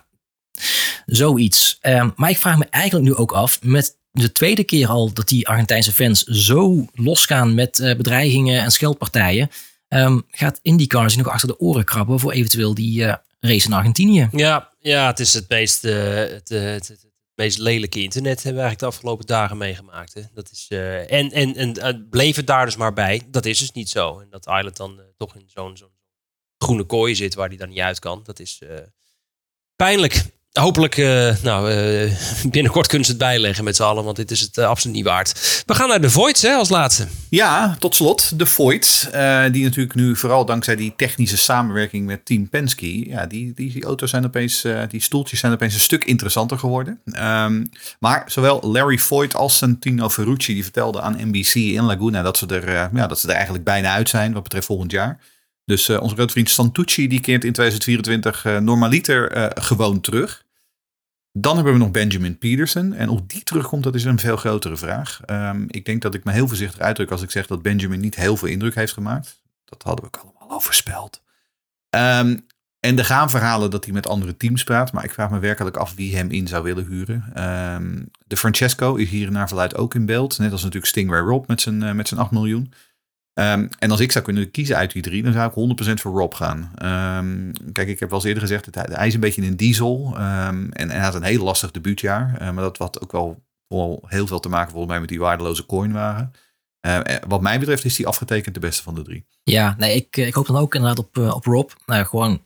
zoiets. Eh, maar ik vraag me eigenlijk nu ook af, met de tweede keer al dat die Argentijnse fans zo losgaan met eh, bedreigingen en scheldpartijen. ehm, gaat IndyCar zich nog achter de oren krabben voor eventueel die eh, race in Argentinië? Ja, ja het is het meest, eh, het, het, het, meest lelijke internet hebben we eigenlijk de afgelopen dagen meegemaakt. Hè. Dat is, en en, en eh, bleef het daar dus maar bij. Dat is dus niet zo. En dat Island dan toch in zo'n groene kooi zit waar hij dan niet uit kan. Dat is pijnlijk. Hopelijk, eh, nou, eh, binnenkort kunnen ze het bijleggen met z'n allen, want dit is het eh, absoluut niet waard. We gaan naar de Voids hè, als laatste. Ja, tot slot de eh, die natuurlijk nu vooral dankzij die technische samenwerking met Team Penske. Ja, die, die, auto's zijn opeens, die stoeltjes zijn opeens een stuk interessanter geworden. Ehm, maar zowel Larry Voigt als Santino Ferrucci die vertelden aan NBC in Laguna dat ze, er, ja, dat ze er eigenlijk bijna uit zijn wat betreft volgend jaar. Dus onze grote vriend Santucci die keert in 2024 eh, normaliter gewoon terug. Dan hebben we nog Benjamin Peterson. En of die terugkomt, dat is een veel grotere vraag. Ehm, ik denk dat ik me heel voorzichtig uitdruk als ik zeg dat Benjamin niet heel veel indruk heeft gemaakt. Dat hadden we allemaal al voorspeld. Ehm, en er gaan verhalen dat hij met andere teams praat. Maar ik vraag me werkelijk af wie hem in zou willen huren. Ehm, de Francesco is hier naar verluid ook in beeld. Net als natuurlijk Stingray Rob met zijn, eh, met zijn 8 miljoen. Ehm, en als ik zou kunnen kiezen uit die drie, dan zou ik 100% voor Rob gaan. Ehm, kijk, ik heb wel eens eerder gezegd, dat hij, is een beetje een diesel. ehm, en, en hij had een heel lastig debuutjaar. maar dat had ook wel, wel heel veel te maken volgens mij met die waardeloze coinwagen. Eh, wat mij betreft is hij afgetekend de beste van de drie. Ja, nee, ik, eh, ik hoop dan ook inderdaad op, eh, op Rob. Nou, gewoon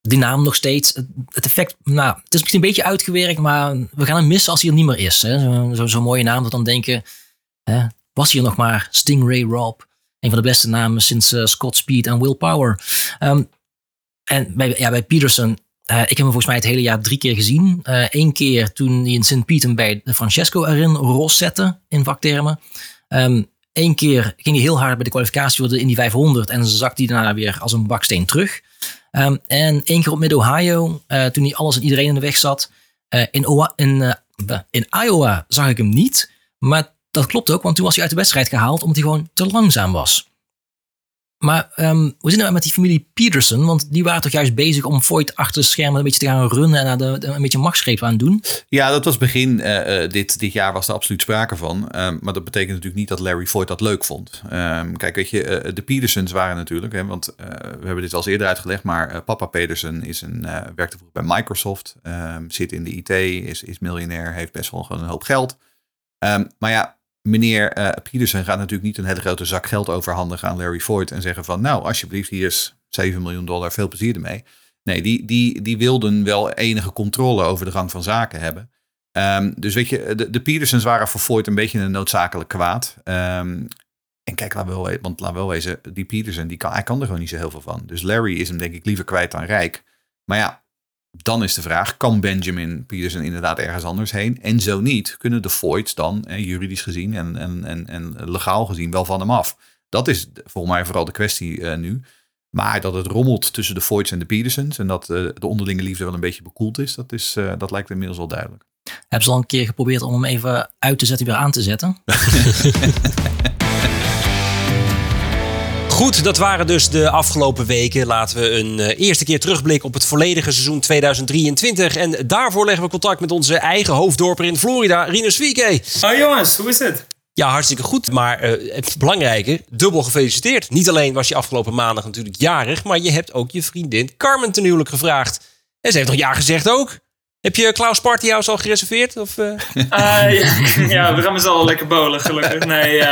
die naam nog steeds. Het, effect, nou, het is misschien een beetje uitgewerkt, maar we gaan hem missen als hij er niet meer is. Zo'n zo, zo'n mooie naam dat dan denken, hè, was hier nog maar Stingray Rob. Een van de beste namen sinds eh, Scott Speed en Will Power. Ehm, en bij, ja, bij Peterson, eh, ik heb hem volgens mij het hele jaar drie keer gezien. Eén keer toen hij in St. Pieter bij Francesco erin ros zette, in vaktermen. Ehm Eén keer ging hij heel hard bij de kwalificatie voor de Indy 500 en zakte hij daarna weer als een baksteen terug. Ehm, en één keer op Mid-Ohio, eh, toen hij alles en iedereen in de weg zat. Eh, in, in, eh, in Iowa zag ik hem niet, maar dat klopt ook, want toen was hij uit de wedstrijd gehaald omdat hij gewoon te langzaam was. Maar ehm, hoe zit het nou met die familie Peterson? Want die waren toch juist bezig om Voigt achter de schermen een beetje te gaan runnen en de, een beetje machtsgreep aan doen. Ja, dat was begin eh, eh, dit, dit jaar was er absoluut sprake van. Ehm, maar dat betekent natuurlijk niet dat Larry Voigt dat leuk vond. Ehm, kijk, weet je, eh, de Petersons waren natuurlijk, hè, want we hebben dit al eens eerder uitgelegd, maar papa Peterson is een, werkte bij Microsoft, zit in de IT, is, is miljonair, heeft best wel gewoon een hoop geld. Maar ja, meneer Peterson gaat natuurlijk niet een hele grote zak geld overhandigen aan Larry Voigt en zeggen van, nou, alsjeblieft, hier is 7 miljoen dollar, veel plezier ermee. Nee, die, die, die wilden wel enige controle over de gang van zaken hebben. Ehm, dus weet je, de, de Petersons waren voor Voigt een beetje een noodzakelijk kwaad. Ehm, en kijk, laat wel, we- want laat wel wezen, die Peterson, die kan, hij kan er gewoon niet zo heel veel van. Dus Larry is hem denk ik liever kwijt dan rijk. Maar ja, dan is de vraag, kan Benjamin Peterson inderdaad ergens anders heen? En zo niet, kunnen de Voids dan, eh, juridisch gezien en, en, en, en legaal gezien, wel van hem af? Dat is volgens mij vooral de kwestie eh, nu. Maar dat het rommelt tussen de Voids en de Petersons en dat eh, de onderlinge liefde wel een beetje bekoeld is, dat, is, eh, dat lijkt inmiddels wel duidelijk. Hebben ze al een keer geprobeerd om hem even uit te zetten, weer aan te zetten? Goed, dat waren dus de afgelopen weken. Laten we een eh, eerste keer terugblikken op het volledige seizoen 2023. En daarvoor leggen we contact met onze eigen hoofddorper in Florida, Rinus Wieke. Oh jongens, hoe is het? Ja, hartstikke goed. Maar eh, het belangrijke, dubbel gefeliciteerd. Niet alleen was je afgelopen maandag natuurlijk jarig, maar je hebt ook je vriendin Carmen ten huwelijk gevraagd. En ze heeft nog ja gezegd ook. Heb je Klaus Partyhouse al gereserveerd? Of, eh? Ah, ja, ja, we gaan met z'n allen lekker bolen, gelukkig. Nee,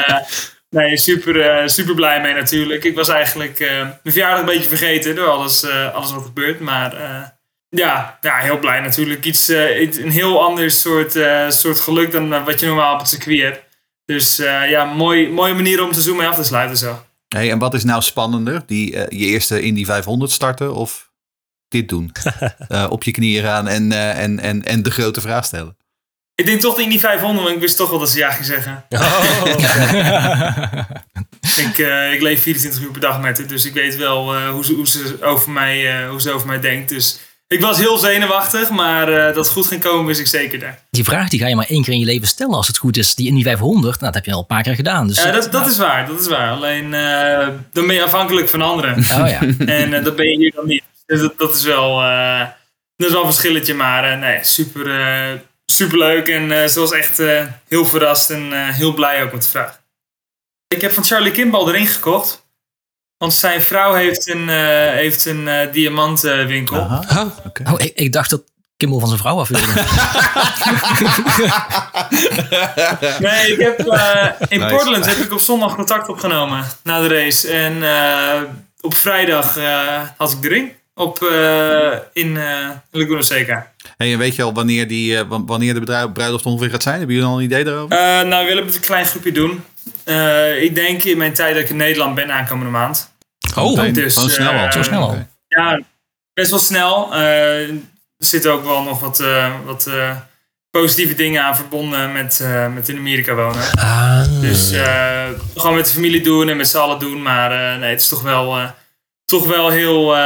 nee super, eh, super blij mee natuurlijk. Ik was eigenlijk eh, mijn verjaardag een beetje vergeten door alles, eh, alles wat gebeurt. Maar eh, ja, ja, heel blij natuurlijk. Iets, eh, iets- een heel ander soort, eh, soort geluk dan wat je normaal op het circuit hebt. Dus eh, ja, mooi, mooie manier om het seizoen mee af te sluiten zo. Hey, en wat is nou spannender? Die, je eerste Indy 500 starten of dit doen? Eh, op je knieën gaan en, eh, en, en, en de grote vraag stellen. Ik denk toch de Indy 500, want ik wist toch wel dat ze ja ging zeggen. Ik, eh, ik leef 24 uur per dag met haar, dus ik weet wel eh, hoe, ze, hoe, ze over mij, eh, hoe ze over mij denkt. Dus ik was heel zenuwachtig, maar dat het goed ging komen wist ik zeker daar. Die vraag die ga je maar één keer in je leven stellen als het goed is. Die in die 500, nou, dat heb je al een paar keer gedaan. Dus, Ja, dat, dat is waar, dat is waar. Alleen dan ben je afhankelijk van anderen. Oh ja. En dat ben je hier dan niet. Dus dat, dat is wel, dat is wel een verschilletje, maar nee, super, eh, super leuk. En eh, ze was echt eh, heel verrast en eh, heel blij ook met de vraag. Ik heb van Charlie Kimball de ring gekocht. Want zijn vrouw heeft een, eh, heeft een eh, diamantwinkel. Aha. Oh, ik, ik dacht dat Kimmel van zijn vrouw af wilde. Nee, ik heb, eh, in Nice. Portland heb ik op zondag contact opgenomen na de race. En eh, op vrijdag eh, had ik de ring. Op, eh, in eh Laguna Seca. Hey, en weet je al wanneer, die, eh, wa- wanneer de bruiloft ongeveer gaat zijn? Hebben jullie al een idee daarover? Eh, nou, we willen het een klein groepje doen. Eh, ik denk in mijn tijd dat ik in Nederland ben aankomende maand. Oh, Meteen. dus, Gewoon snel al. Zo snel al. Ja, best wel snel. Eh, er zitten ook wel nog wat, eh, wat eh, positieve dingen aan verbonden met, eh, met in Amerika wonen. Ah. Dus eh, gewoon met de familie doen en met z'n allen doen. Maar eh, nee, het is toch wel, eh, toch wel heel...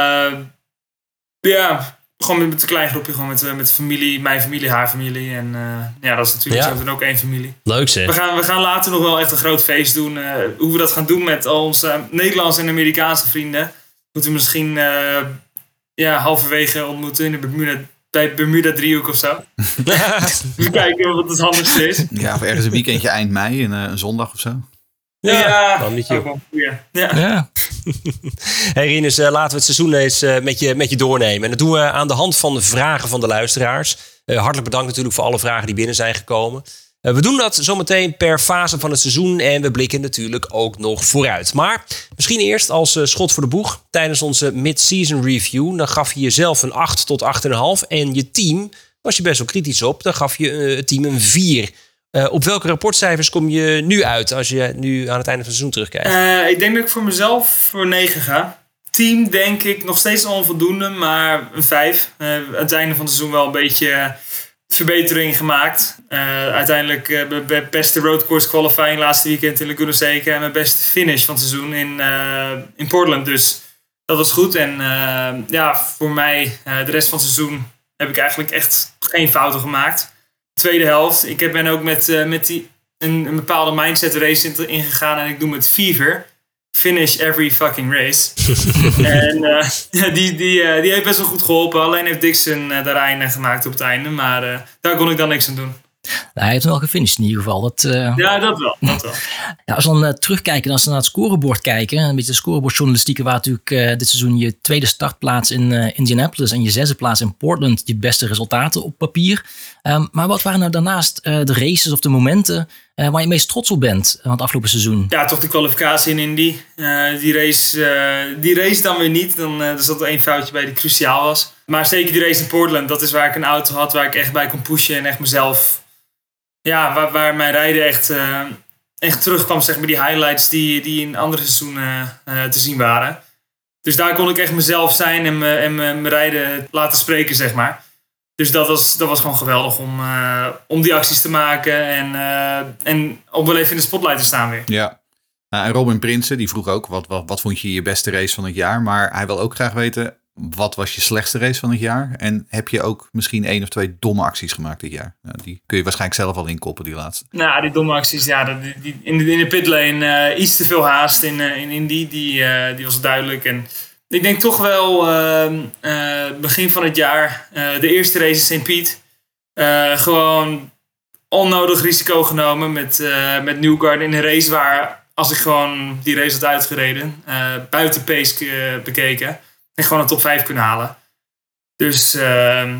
ja, gewoon met, met een klein groepje. Gewoon met, eh, met familie, mijn familie, haar familie. En eh, ja, dat is natuurlijk Ja. zo dan ook één familie. Leuk We zeg. gaan, we gaan later nog wel echt een groot feest doen. eh, hoe we dat gaan doen met al onze Nederlandse en Amerikaanse vrienden. Moeten we misschien eh, ja, halverwege ontmoeten in de Bermuda, bij Bermuda driehoek of zo. Even kijken wat het handigste is. Ja, of ergens een weekendje eind mei, een, eh, een zondag of zo. Ja, waarom niet, joh. Ja. Ja. Hey Rinus, eh, laten we het seizoen eens eh, met, je, met je doornemen. En dat doen we aan de hand van de vragen van de luisteraars. Eh, hartelijk bedankt natuurlijk voor alle vragen die binnen zijn gekomen. We doen dat zometeen per fase van het seizoen. En we blikken natuurlijk ook nog vooruit. Maar misschien eerst als schot voor de boeg. Tijdens onze mid-season review. Dan gaf je jezelf een 8 tot 8,5. En je team was je best wel kritisch op. Dan gaf je het team een 4. Eh, op welke rapportcijfers kom je nu uit als je nu aan het einde van het seizoen terugkijkt? Eh, ik denk dat ik voor mezelf voor 9 ga. Team denk ik nog steeds onvoldoende, maar een 5. Eh, aan het einde van het seizoen wel een beetje verbetering gemaakt. Uiteindelijk mijn be- beste roadcourse qualifying laatste weekend in Laguna Seca. En mijn beste finish van het seizoen in, in Portland. Dus dat was goed. En ja, voor mij de rest van het seizoen heb ik eigenlijk echt geen fouten gemaakt. Tweede helft. Ik ben ook met, eh, met die, een, een bepaalde mindset race in- ingegaan. En ik doe met Fever. Finish every fucking race. en eh, die, die, eh, die heeft best wel goed geholpen. Alleen heeft Dixon daar einde gemaakt op het einde. Maar daar kon ik dan niks aan doen. Nou, hij heeft hem wel gefinished in ieder geval. Dat, eh, Ja, dat wel. Dat wel. Ja, als we dan eh, terugkijken en als we naar het scorebord kijken, een beetje de scorebordjournalistieke, waar natuurlijk eh, dit seizoen je tweede startplaats in Indianapolis en je zesde plaats in Portland je beste resultaten op papier. Ehm, maar wat waren nou daarnaast de races of de momenten waar je het meest trots op bent van het afgelopen seizoen? Ja, toch de kwalificatie in Indy. Die, race, die race dan weer niet. Dan, er zat er één foutje bij die cruciaal was. Maar zeker die race in Portland. Dat is waar ik een auto had waar ik echt bij kon pushen. En echt mezelf... Ja, waar, waar mijn rijden echt, eh, echt terugkwam. Zeg maar die highlights die, die in andere seizoenen eh, te zien waren. Dus daar kon ik echt mezelf zijn en, me, en mijn rijden laten spreken, zeg maar. Dus dat was, dat was gewoon geweldig om, eh, om die acties te maken. En, en om wel even in de spotlight te staan weer. Ja. Nou, en Robin Prinsen, die vroeg ook, wat, wat, wat vond je je beste race van het jaar? Maar hij wil ook graag weten, wat was je slechtste race van het jaar? En heb je ook misschien één of twee domme acties gemaakt dit jaar? Nou, die kun je waarschijnlijk zelf al inkoppen, die laatste. Nou, die domme acties, ja, die, die- in, de, in de pitlane eh, iets te veel haast in, eh, in Indy, die, eh, die was duidelijk. En ik denk toch wel ehm, eh, begin van het jaar, de eerste race in St. Piet, gewoon onnodig risico genomen met, met Newgarden in een race waar, als ik gewoon die race had uitgereden, buiten pace bekeken, en gewoon een top 5 kunnen halen. Dus ehm,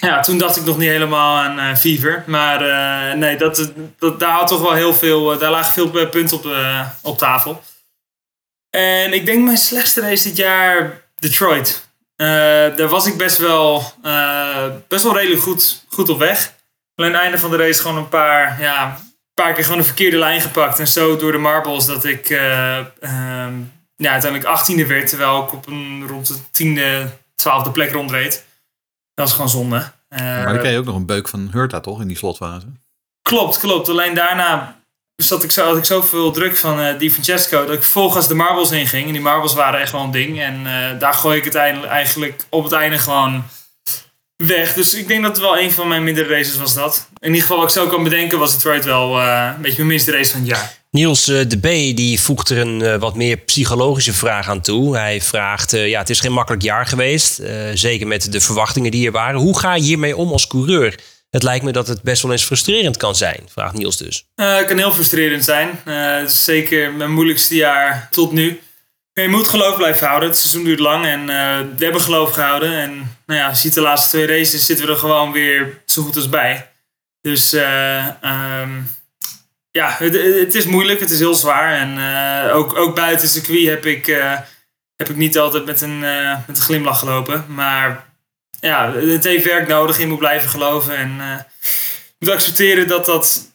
ja, toen dacht ik nog niet helemaal aan eh, Fever. Maar eh, nee, dat, dat, daar had toch wel heel veel. eh, daar lagen veel punten op, op tafel. En ik denk mijn slechtste race dit jaar Detroit. Daar was ik best wel, best wel redelijk goed, goed op weg. Alleen het einde van de race gewoon een paar, ja, een paar keer gewoon de verkeerde lijn gepakt. En zo door de marbles dat ik eh, ehm, ja, uiteindelijk 18e werd. Terwijl ik op een rond de 10e, 12e plek rondreed. Dat was gewoon zonde. Eh, maar dan kreeg je ook nog een beuk van Hurta, toch? In die slotfase. Klopt, klopt. Alleen daarna zat ik zo, had ik zoveel druk van eh Di Francesco dat ik volgens de marbles in ging. En die marbles waren echt wel een ding. En eh, daar gooi ik het eigenlijk op het einde gewoon weg. Dus ik denk dat het wel een van mijn mindere races was dat. In ieder geval wat ik zo kan bedenken was Detroit wel eh, een beetje mijn minste race van het jaar. Niels eh, de B die voegt er een eh, wat meer psychologische vraag aan toe. Hij vraagt, ja, het is geen makkelijk jaar geweest. zeker met de verwachtingen die er waren. Hoe ga je hiermee om als coureur? Het lijkt me dat het best wel eens frustrerend kan zijn, vraagt Niels dus. Het kan heel frustrerend zijn. Het is zeker mijn moeilijkste jaar tot nu. Je moet geloof blijven houden. Het seizoen duurt lang en eh, we hebben geloof gehouden. En nou ja, ziet de laatste twee races zitten we er gewoon weer zo goed als bij. Dus eh, ehm, ja, het, het is moeilijk. Het is heel zwaar. En eh, ook, ook buiten circuit heb ik, heb ik niet altijd met een, met een glimlach gelopen. Maar ja, het heeft werk nodig. Je moet blijven geloven. En je moet accepteren dat dat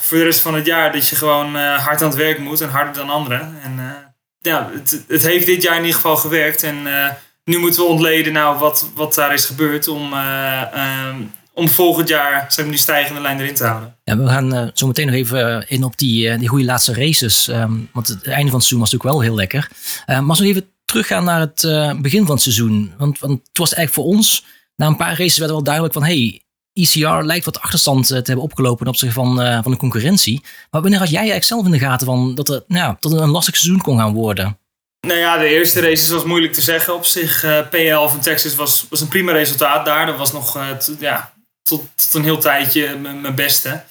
voor de rest van het jaar... dat je gewoon hard aan het werk moet en harder dan anderen. En ja, het, het heeft dit jaar in ieder geval gewerkt. En eh, nu moeten we ontleden nou, wat, wat daar is gebeurd... om, eh, ehm, om volgend jaar zeg die stijgende lijn erin te houden. Ja, we gaan eh, zo meteen nog even in op die, die goede laatste races. ehm, want het einde van het seizoen was natuurlijk wel heel lekker. Maar als we even teruggaan naar het begin van het seizoen. Want, want het was eigenlijk voor ons, na een paar races werd wel duidelijk van... hey, ECR lijkt wat achterstand eh, te hebben opgelopen ten opzichte van, eh, van de concurrentie. Maar wanneer had jij eigenlijk zelf in de gaten van dat, het, nou, dat een lastig seizoen kon gaan worden? Nou ja, de eerste races was moeilijk te zeggen. Op zich, eh P11 van Texas was, was een prima resultaat daar. Dat was nog ja, tot, tot een heel tijdje mijn beste.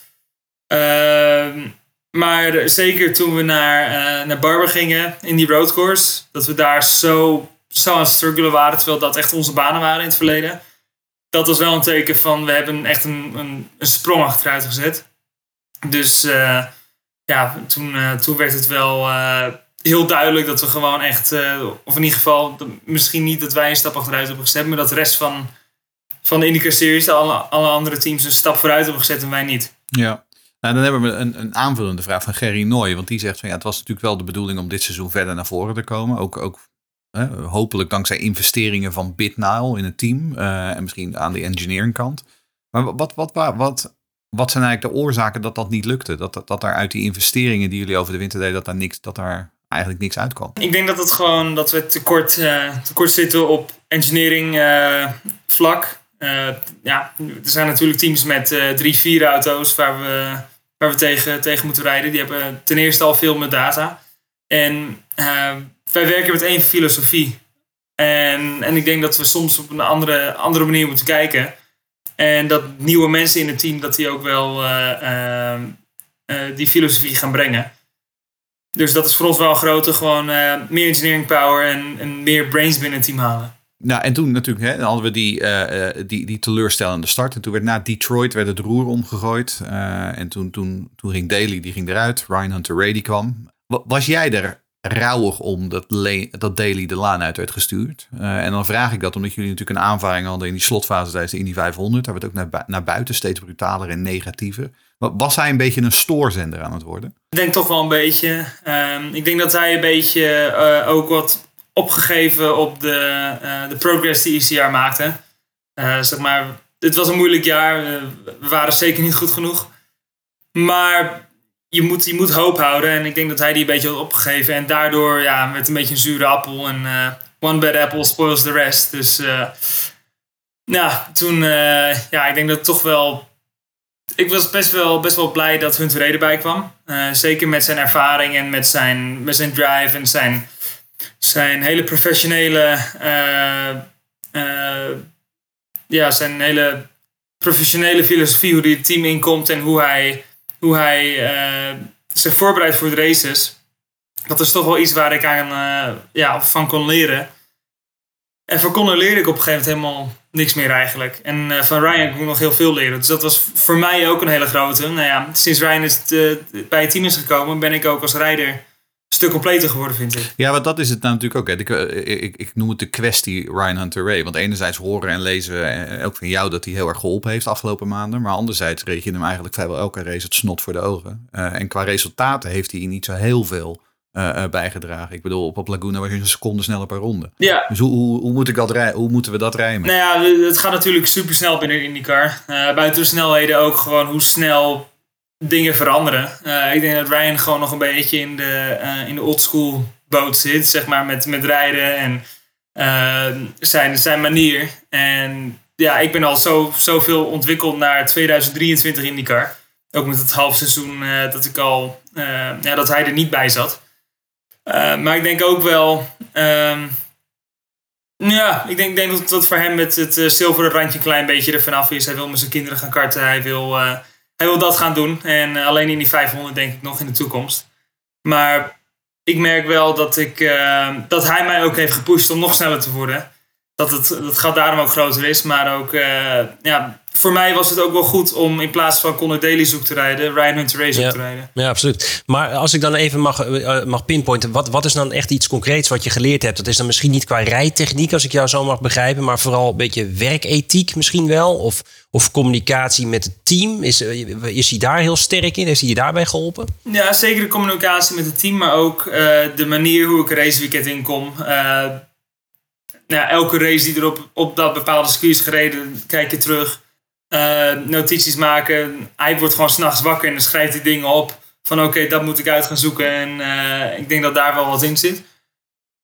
Ehm, maar zeker toen we naar, naar Barber gingen in die roadcourse, dat we daar zo, zo aan het struggelen waren, terwijl dat echt onze banen waren in het verleden. Dat was wel een teken van we hebben echt een, een, een sprong achteruit gezet. Dus eh, ja, toen, eh, toen werd het wel eh, heel duidelijk dat we gewoon echt, of in ieder geval, misschien niet dat wij een stap achteruit hebben gezet, maar dat de rest van, van de IndyCar Series, alle andere teams, een stap vooruit hebben gezet en wij niet. Ja. Nou, dan hebben we een, een aanvullende vraag van Gerry Nooy. Want die zegt van ja, het was natuurlijk wel de bedoeling om dit seizoen verder naar voren te komen. Ook, ook hopelijk dankzij investeringen van BitNile in het team. eh, en misschien aan de engineering kant. Maar wat, wat, wat, wat, zijn eigenlijk de oorzaken dat dat niet lukte? Dat, dat, dat daar uit die investeringen die jullie over de winter deden, dat daar, niks, dat daar eigenlijk niks uitkwam? Ik denk dat het gewoon dat we tekort, eh tekort zitten op engineering eh, vlak. Ja, er zijn natuurlijk teams met drie, vier auto's waar we, waar we tegen, tegen moeten rijden. Die hebben ten eerste al veel met data. En wij werken met één filosofie. En, en ik denk dat we soms op een andere, andere manier moeten kijken. En dat nieuwe mensen in het team, dat die ook wel eh, eh, eh, die filosofie gaan brengen. Dus dat is voor ons wel een grote, gewoon eh, meer engineering power en, en meer brains binnen het team halen. Nou, en toen natuurlijk hè, hadden we die, die, die teleurstellende start. En toen werd na Detroit werd het roer omgegooid. En toen, toen, toen ging Daly die ging eruit. Ryan Hunter die kwam. Wa- Was jij er rouwig om dat, dat Daly de laan uit werd gestuurd? Eh, en dan vraag ik dat omdat jullie natuurlijk een aanvaring hadden in die slotfase tijdens de Indy 500. Daar werd ook naar, naar buiten steeds brutaler en negatiever. Wa- Was hij een beetje een stoorzender aan het worden? Ik denk toch wel een beetje. ehm, ik denk dat hij een beetje eh, ook wat opgegeven op de, eh, de progress die ICR maakte. Zeg maar, het was een moeilijk jaar. we waren zeker niet goed genoeg. Maar je moet, je moet hoop houden. En ik denk dat hij die een beetje had opgegeven. En daardoor ja, met een beetje een zure appel. En eh, one bad apple spoils the rest. Dus eh, nou, toen, eh, ja, ik denk dat toch wel ik was best wel, best wel blij dat Hunter erbij kwam. Zeker met zijn ervaring en met zijn, met zijn drive en zijn, zijn hele professionele. ja, zijn hele professionele filosofie, hoe hij het team inkomt en hoe hij, hoe hij eh, zich voorbereidt voor de races. Dat is toch wel iets waar ik aan, eh, ja, van kon leren. En van Connor leerde ik op een gegeven moment helemaal niks meer eigenlijk. En eh, van Ryan kon ik nog heel veel leren. Dus dat was voor mij ook een hele grote. Nou ja, sinds Ryan is bij het team is gekomen, ben ik ook als rijder stuk completer geworden, vind ik. Ja, want dat is het nou natuurlijk ook. Hè. Ik, eh, ik, ik noem het de kwestie Ryan Hunter Ray. Want enerzijds horen en lezen eh, ook van jou dat hij heel erg geholpen heeft de afgelopen maanden. Maar anderzijds reed je hem eigenlijk vrijwel elke race het snot voor de ogen. Eh, en qua resultaten heeft hij niet zo heel veel bijgedragen. Ik bedoel, op, op Laguna was je een seconde sneller per ronde. Ja, Dus hoe, hoe, hoe, moet ik dat rij- hoe moeten we dat rijmen? Nou ja, het gaat natuurlijk super snel binnen IndyCar. Eh buiten de snelheden ook gewoon hoe snel dingen veranderen. Eh, ik denk dat Ryan gewoon nog een beetje in de, eh, in de oldschool boot zit, zeg maar, met, met rijden en eh, zijn, zijn manier. En ja, ik ben al zo, zoveel ontwikkeld naar 2023 IndyCar. Ook met het halfseizoen eh dat ik al, ja, dat hij er niet bij zat. Maar ik denk ook wel, ehm, ja, ik denk, denk dat, dat voor hem met het zilveren randje een klein beetje er vanaf is. Hij wil met zijn kinderen gaan karten. Hij wil, hij wil dat gaan doen. En eh, alleen in die 500 denk ik nog in de toekomst. Maar ik merk wel dat, ik, eh, dat hij mij ook heeft gepusht om nog sneller te worden. Dat het, dat gat daarom ook groter is. Maar ook, eh, ja, voor mij was het ook wel goed om in plaats van Conor Daly zoek te rijden, Ryan Hunter zoek Ja. te rijden. Ja, absoluut. Maar als ik dan even mag, eh, mag pinpointen, wat, wat is dan echt iets concreets wat je geleerd hebt? Dat is dan misschien niet qua rijtechniek, als ik jou zo mag begrijpen, maar vooral een beetje werkethiek misschien wel? Of, of communicatie met het team? Is, eh, is hij daar heel sterk in? Heeft hij je daarbij geholpen? Ja, zeker de communicatie met het team, maar ook eh, de manier hoe ik een raceweekend inkom. Eh nou, elke race die er op, op dat bepaalde circuit is gereden, kijk je terug. Eh, notities maken. Hij wordt gewoon s'nachts wakker en dan schrijft hij dingen op. Van oké, dat moet ik uit gaan zoeken. En eh, ik denk dat daar wel wat in zit.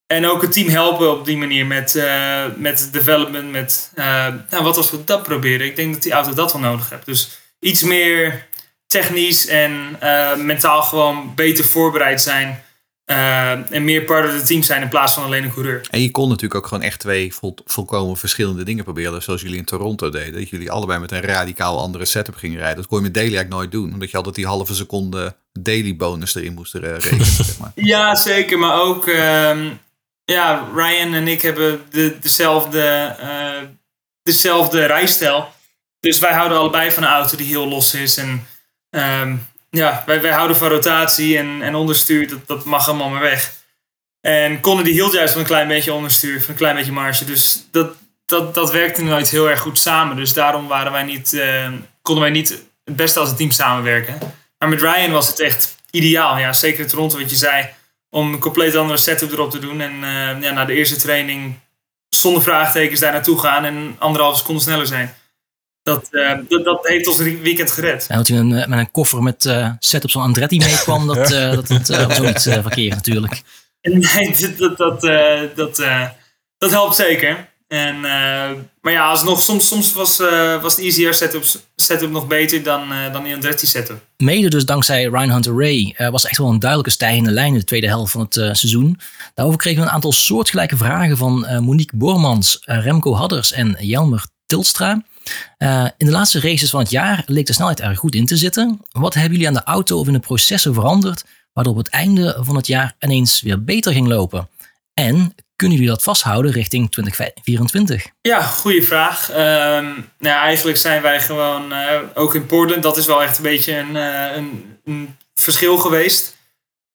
En ook het team helpen op die manier met, eh, met development. Met nou, wat als we dat proberen. Ik denk dat die auto dat wel nodig heeft. Dus iets meer technisch en mentaal gewoon beter voorbereid zijn. Eh, en meer part of the team zijn in plaats van alleen een coureur. En je kon natuurlijk ook gewoon echt twee vol, volkomen verschillende dingen proberen. Zoals jullie in Toronto deden. Dat jullie allebei met een radicaal andere setup gingen rijden. Dat kon je met Daily eigenlijk nooit doen. Omdat je altijd die halve seconde daily bonus erin moest eh, rekenen. zeg maar. Ja, zeker. Maar ook, ehm, ja, Ryan en ik hebben de, dezelfde, eh, dezelfde rijstijl. Dus wij houden allebei van een auto die heel los is. En ehm, ja, wij, wij houden van rotatie en, en onderstuur. Dat, dat mag allemaal maar weg. En Conor die hield juist van een klein beetje onderstuur, van een klein beetje marge. Dus dat, dat, dat werkte nooit heel erg goed samen. Dus daarom waren wij niet, eh, konden wij niet het beste als een team samenwerken. Maar met Ryan was het echt ideaal. Ja, zeker in Toronto, wat je zei. Om een compleet andere setup erop te doen. En eh, ja, na de eerste training zonder vraagtekens daar naartoe gaan. En anderhalve seconde sneller zijn. Dat, eh, dat, dat heeft ons weekend gered. En dat hij met, een- met een koffer met eh setups van Andretti meekwam, dat, eh, dat, dat eh, was ook niet eh, verkeerd natuurlijk. En nee, dat, dat, dat, eh, dat, eh, dat helpt zeker. En, eh, maar ja, alsnog, soms, soms was, eh, was de ECR setup, setup nog beter dan, eh, dan die Andretti setup. Mede dus dankzij Ryan Hunter Ray eh, was echt wel een duidelijke stijgende lijn in de tweede helft van het eh, seizoen. Daarover kregen we een aantal soortgelijke vragen van eh, Monique Bormans, Remco Hadders en Jelmer Tilstra. Eh, in de laatste races van het jaar leek de snelheid er goed in te zitten. Wat hebben jullie aan de auto of in de processen veranderd, waardoor op het einde van het jaar ineens weer beter ging lopen? En kunnen jullie dat vasthouden richting 2024? Ja, goede vraag. Ehm, nou eigenlijk zijn wij gewoon, eh, ook in Portland, dat is wel echt een beetje een, eh, een, verschil geweest.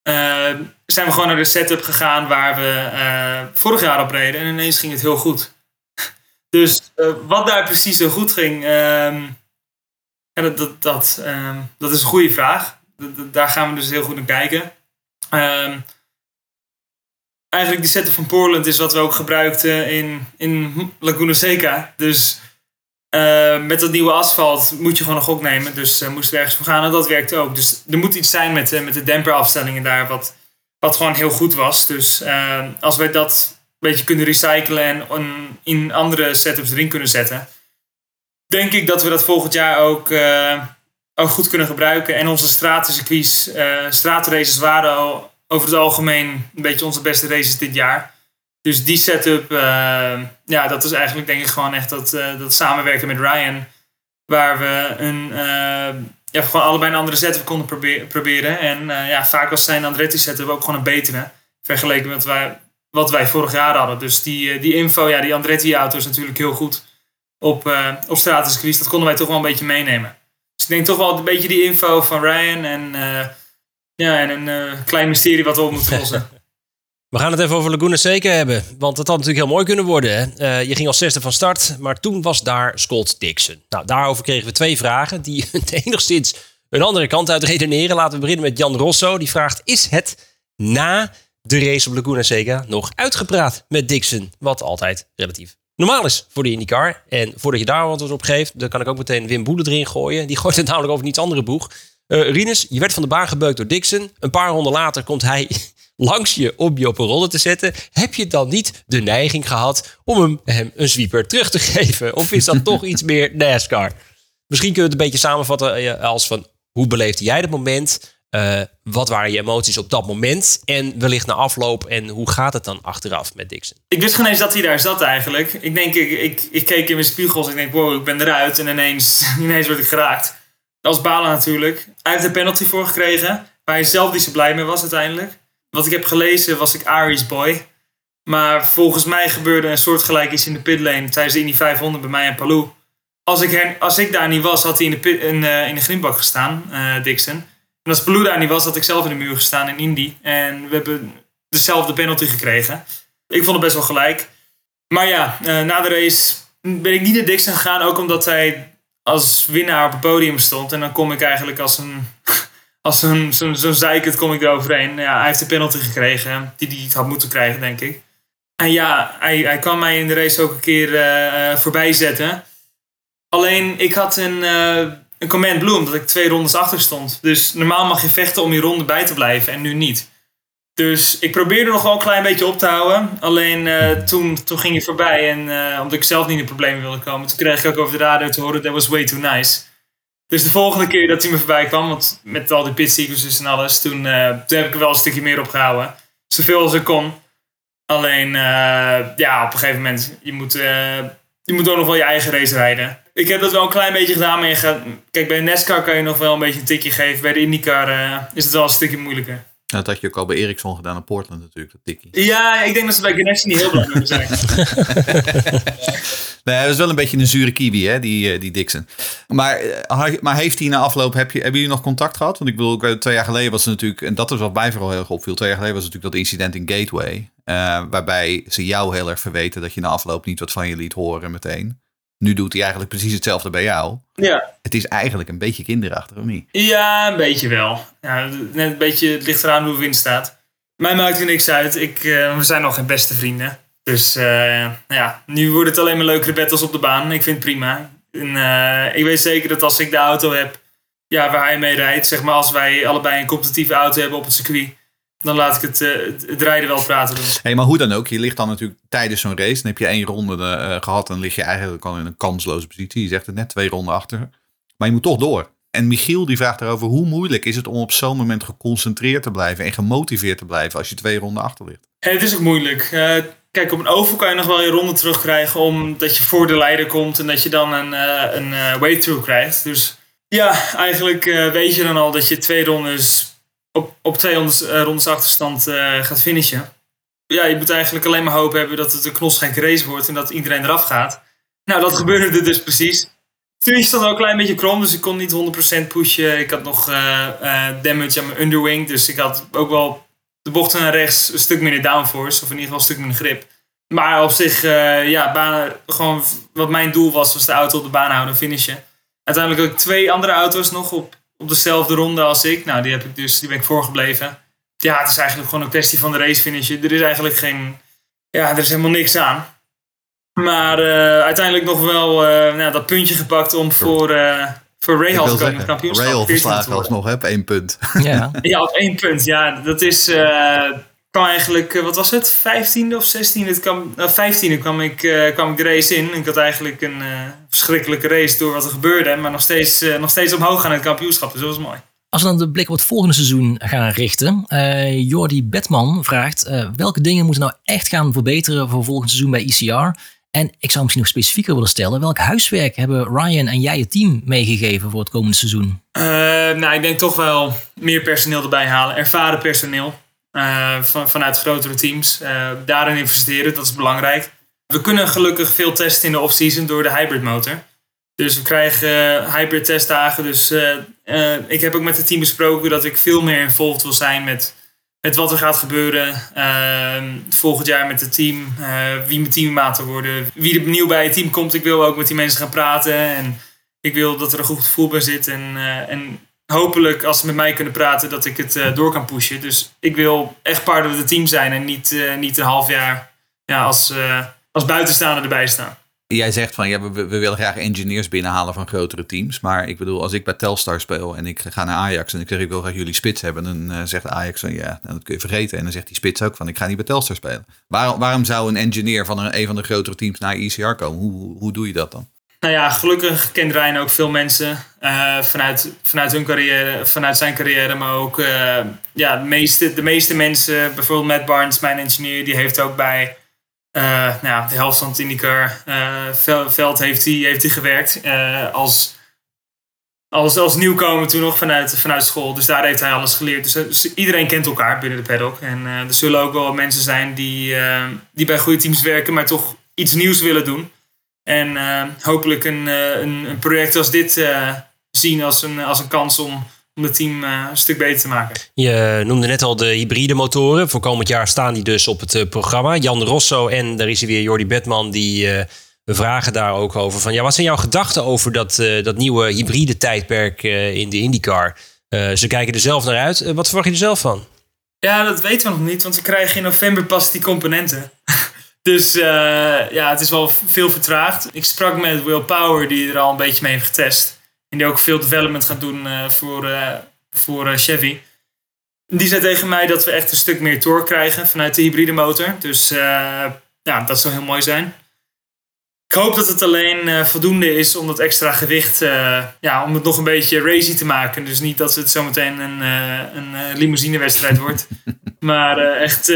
Ehm, zijn we gewoon naar de setup gegaan waar we vorig jaar op reden en ineens ging het heel goed. Dus eh, wat daar precies zo goed ging, ehm, ja, dat, dat, dat, ehm, dat is een goede vraag. Daar gaan we dus heel goed naar kijken. Ehm, eigenlijk die setup van Portland is wat we ook gebruikten in, in Laguna Seca. Dus eh, met dat nieuwe asfalt moet je gewoon een gok nemen. Dus eh moesten we ergens voor gaan en dat werkte ook. Dus er moet iets zijn met, met de demperafstellingen daar wat, wat gewoon heel goed was. Dus als wij dat beetje kunnen recyclen en in andere setups erin kunnen zetten... denk ik dat we dat volgend jaar ook, eh, goed kunnen gebruiken. En onze stratencircuits, straatraces waren al over het algemeen een beetje onze beste races dit jaar. Dus die setup, eh, ja, dat is eigenlijk denk ik gewoon echt dat, dat samenwerken met Ryan. Waar we een, ja, gewoon allebei een andere setup konden probe- proberen. En ja, vaak was zijn Andretti setup ook gewoon een betere. Vergeleken met wat wij, wat wij vorig jaar hadden. Dus die, eh, die info, ja, die Andretti auto is natuurlijk heel goed op, eh op stratencircuits. Dat konden wij toch wel een beetje meenemen. Dus ik denk toch wel een beetje die info van Ryan en... eh, ja, en een klein mysterie wat we op moeten lossen. We gaan het even over Laguna Seca hebben. Want het had natuurlijk heel mooi kunnen worden. Hè? Je ging als zesde van start, maar toen was daar Scott Dixon. Nou, daarover kregen we twee vragen die enigszins een andere kant uit redeneren. Laten we beginnen met Jan Rosso. Die vraagt, is het na de race op Laguna Seca nog uitgepraat met Dixon? Wat altijd relatief normaal is voor de IndyCar. En voordat je daar antwoord op geeft, dan kan ik ook meteen Wim Boele erin gooien. Die gooit het namelijk over een iets andere boeg. Eh Rinus, je werd van de baan gebeukt door Dixon. Een paar ronden later komt hij langs je om je op een roller te zetten. Heb je dan niet de neiging gehad om hem, hem een sweeper terug te geven? Of is dat toch iets meer NASCAR? Misschien kunnen we het een beetje samenvatten eh, als van hoe beleefde jij dat moment? Eh, wat waren je emoties op dat moment? En wellicht na afloop en hoe gaat het dan achteraf met Dixon? ik wist geen eens dat hij daar zat eigenlijk. Ik denk, ik, ik, ik keek in mijn spiegels. Ik denk, wow, ik ben eruit. En ineens, ineens word ik geraakt. Dat was balen natuurlijk. Hij heeft een penalty voor gekregen. Waar hij zelf niet zo blij mee was uiteindelijk. Wat ik heb gelezen was ik Ari's boy. Maar volgens mij gebeurde een soortgelijk iets in de pitlane tijdens de Indy 500 bij mij en Palou. Als ik, als ik daar niet was, had hij in de, pit, in, eh, in de grindbak gestaan, eh, Dixon. En als Palou daar niet was, had ik zelf in de muur gestaan in Indy. En we hebben dezelfde penalty gekregen. Ik vond het best wel gelijk. Maar ja, eh, na de race ben ik niet naar Dixon gegaan. Ook omdat hij als winnaar op het podium stond. En dan kom ik eigenlijk als een... Als een, zo'n zo'n zeikert kom ik eroverheen. Ja, hij heeft de penalty gekregen. Die hij had moeten krijgen, denk ik. En ja, hij, hij kan mij in de race ook een keer eh, eh, voorbij zetten. Alleen, ik had een, een command blue, omdat ik twee rondes achter stond. Dus normaal mag je vechten om je ronde bij te blijven. En nu niet. Dus ik probeerde nog wel een klein beetje op te houden. Alleen eh, toen, toen ging hij voorbij. En eh, omdat ik zelf niet in problemen wilde komen. Toen kreeg ik ook over de radio te horen. That was way too nice. Dus de volgende keer dat hij me voorbij kwam. Want met al die pit en alles. Toen, eh, toen heb ik er wel een stukje meer op gehouden. Zoveel als ik kon. Alleen, ja, op een gegeven moment. Je moet, je moet ook nog wel je eigen race rijden. Ik heb dat wel een klein beetje gedaan. Maar je gaat, kijk, bij NASCAR kan je nog wel een beetje een tikje geven. Bij de IndyCar eh, is het wel een stukje moeilijker. Dat had je ook al bij Ericsson gedaan in Portland natuurlijk, dat tikkie. Ja, ik denk dat ze bij Ganassi niet heel mee zijn. Nee, dat is wel een beetje een zure kiwi, hè, die, eh, die Dixon. Maar, eh, maar heeft hij na afloop, heb je, hebben jullie nog contact gehad? Want ik bedoel, twee jaar geleden was het natuurlijk, en dat is wat mij vooral heel erg opviel, twee jaar geleden was het natuurlijk dat incident in Gateway, eh, waarbij ze jou heel erg verweten dat je na afloop niet wat van je liet horen meteen. Nu doet hij eigenlijk precies hetzelfde bij jou. Ja. Het is eigenlijk een beetje kinderachtig, of niet? ja, een beetje wel. Ja, net een beetje, het ligt eraan hoe wind staat. Mij maakt er niks uit. Ik, eh, we zijn nog geen beste vrienden. Dus eh, ja, nu wordt het alleen maar leukere battles op de baan. Ik vind het prima. En, ik weet zeker dat als ik de auto heb ja, waar hij mee rijdt, zeg maar als wij allebei een competitieve auto hebben op het circuit, dan laat ik het, eh, het, het rijden wel praten doen. Hey, maar hoe dan ook, je ligt dan natuurlijk tijdens zo'n race. Dan heb je één ronde eh, gehad en lig je eigenlijk al in een kansloze positie. Je zegt het net, twee ronden achter. Maar je moet toch door. En Michiel die vraagt erover, hoe moeilijk is het om op zo'n moment geconcentreerd te blijven en gemotiveerd te blijven als je twee ronden achter ligt? Het is ook moeilijk. Eh, kijk, op een oval kan je nog wel je ronde terugkrijgen omdat je voor de leider komt en dat je dan een, een way-through krijgt. Dus ja, eigenlijk weet je dan al dat je twee rondes op, op twee rondes, eh, achterstand eh, gaat finishen. Ja, je moet eigenlijk alleen maar hoop hebben dat het een knosgekke race wordt en dat iedereen eraf gaat. Nou, dat gebeurde er dus precies. Toen stond ook een klein beetje krom, dus ik kon niet 100% pushen. Ik had nog eh, damage aan mijn underwing, dus ik had ook wel de bochten naar rechts een stuk minder downforce, of in ieder geval een stuk minder grip. Maar op zich, ja, baan, gewoon wat mijn doel was, was de auto op de baan houden en finishen. Uiteindelijk had ik twee andere auto's nog op, op dezelfde ronde als ik. Nou, die, heb ik dus, die ben ik voorgebleven. Ja, het is eigenlijk gewoon een kwestie van de race finishen. Er is eigenlijk geen, ja, er is helemaal niks aan. Maar eh, uiteindelijk nog wel eh, nou, dat puntje gepakt om voor, eh voor Rahal te komen kampioenschap. Rail 14e te verslagen alsnog, hè, op één punt. Ja. Ja, op één punt. Ja, dat is. Kwam eigenlijk, eh, wat was het? 15e of 16e? Het kwam, nou, 15e kwam ik, eh, kwam ik de race in. Ik had eigenlijk een eh, verschrikkelijke race door wat er gebeurde. Maar nog steeds, eh, nog steeds omhoog gaan in het kampioenschap. Dus dat was mooi. Als we dan de blik op het volgende seizoen gaan richten. Jordi Bedman vraagt welke dingen moeten nou echt gaan verbeteren voor volgend seizoen bij ECR? En ik zou misschien nog specifieker willen stellen. Welk huiswerk hebben Ryan en jij het team meegegeven voor het komende seizoen? Nou, ik denk toch wel meer personeel erbij halen. Ervaren personeel. Eh, van, vanuit grotere teams. Eh, daarin investeren, dat is belangrijk. We kunnen gelukkig veel testen in de off-season door de hybrid motor. Dus we krijgen eh, hybrid testdagen. Dus ik heb ook met het team besproken dat ik veel meer involved wil zijn met, met wat er gaat gebeuren. eh, volgend jaar met het team. wie mijn teammaten worden. Wie er nieuw bij het team komt. Ik wil ook met die mensen gaan praten. En ik wil dat er een goed gevoel bij zit. En, en hopelijk als ze met mij kunnen praten dat ik het eh, door kan pushen. Dus ik wil echt part of the team zijn. En niet, eh, niet een half jaar ja, als, eh, als buitenstaander erbij staan. Jij zegt van ja, we, we willen graag engineers binnenhalen van grotere teams. Maar ik bedoel, als ik bij Telstar speel en ik ga naar Ajax en ik zeg ik wil graag jullie spits hebben, dan zegt Ajax van ja, nou, dat kun je vergeten. En dan zegt die spits ook van ik ga niet bij Telstar spelen. Waarom, waarom zou een engineer van een, van de grotere teams naar ICR komen? Hoe, hoe doe je dat dan? Nou ja, gelukkig kent Rijn ook veel mensen eh, vanuit, vanuit hun carrière, vanuit zijn carrière, maar ook eh, ja, de, meeste, de meeste mensen, bijvoorbeeld Matt Barnes, mijn engineer, die heeft ook bij eh, nou ja, de helft van het IndyCar vel- veld heeft hij heeft hij gewerkt als als, als nieuwkomer toen nog vanuit, vanuit school. Dus daar heeft hij alles geleerd. Dus, dus iedereen kent elkaar binnen de paddock. En er zullen ook wel mensen zijn die, die bij goede teams werken, maar toch iets nieuws willen doen. En eh, hopelijk een, eh, een, een project als dit eh, zien als een, als een kans om, om het team een stuk beter te maken. Je noemde net al de hybride motoren. Voor komend jaar staan die dus op het programma. Jan Rosso en daar is hij weer, Jordi Bedman, die we vragen daar ook over. Van, ja, wat zijn jouw gedachten over dat, dat nieuwe hybride tijdperk in de IndyCar? Ze kijken er zelf naar uit. Wat verwacht je er zelf van? Ja, dat weten we nog niet, want we krijgen in november pas die componenten. dus eh, ja, het is wel veel vertraagd. Ik sprak met Will Power, die er al een beetje mee heeft getest. En die ook veel development gaat doen eh, voor, eh, voor Chevy. Die zei tegen mij dat we echt een stuk meer torque krijgen vanuit de hybride motor. Dus ja, dat zou heel mooi zijn. Ik hoop dat het alleen voldoende is om dat extra gewicht, ja, om het nog een beetje racy te maken. Dus niet dat het zometeen een, een limousinewedstrijd wordt. maar echt,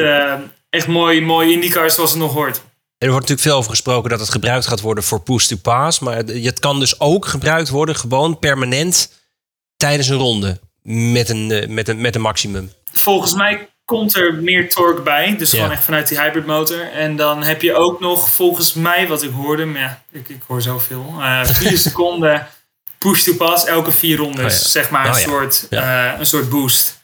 echt mooi, mooi IndyCar zoals het nog hoort. Er wordt natuurlijk veel over gesproken dat het gebruikt gaat worden voor push to pass. Maar het het kan dus ook gebruikt worden gewoon permanent tijdens een ronde. Met een, eh, met een, met een maximum. Volgens mij komt er meer torque bij. Dus Ja. gewoon echt vanuit die hybrid motor. En dan heb je ook nog, volgens mij wat ik hoorde, maar ja, ik, ik hoor zoveel. eh vier seconden push to pass elke vier rondes. Oh ja. Zeg maar een, Oh ja. soort, eh, een soort boost.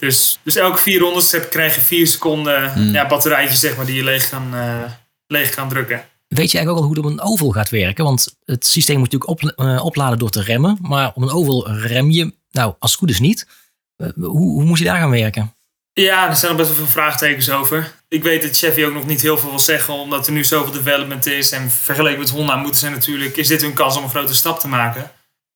Dus, dus elke vier rondes heb, krijg je vier seconden Hmm. ja, batterijtjes zeg maar, die je leeg kan, eh, leeg kan drukken. Weet je eigenlijk ook al hoe het op een oval gaat werken? Want het systeem moet natuurlijk op, eh, opladen door te remmen. Maar op een oval rem je, nou, als het goed is niet. Eh, hoe, hoe moet je daar gaan werken? Ja, er zijn nog best wel veel vraagtekens over. Ik weet dat Chevy ook nog niet heel veel wil zeggen, omdat er nu zoveel development is. En vergeleken met Honda moeten ze natuurlijk, is dit hun kans om een grote stap te maken.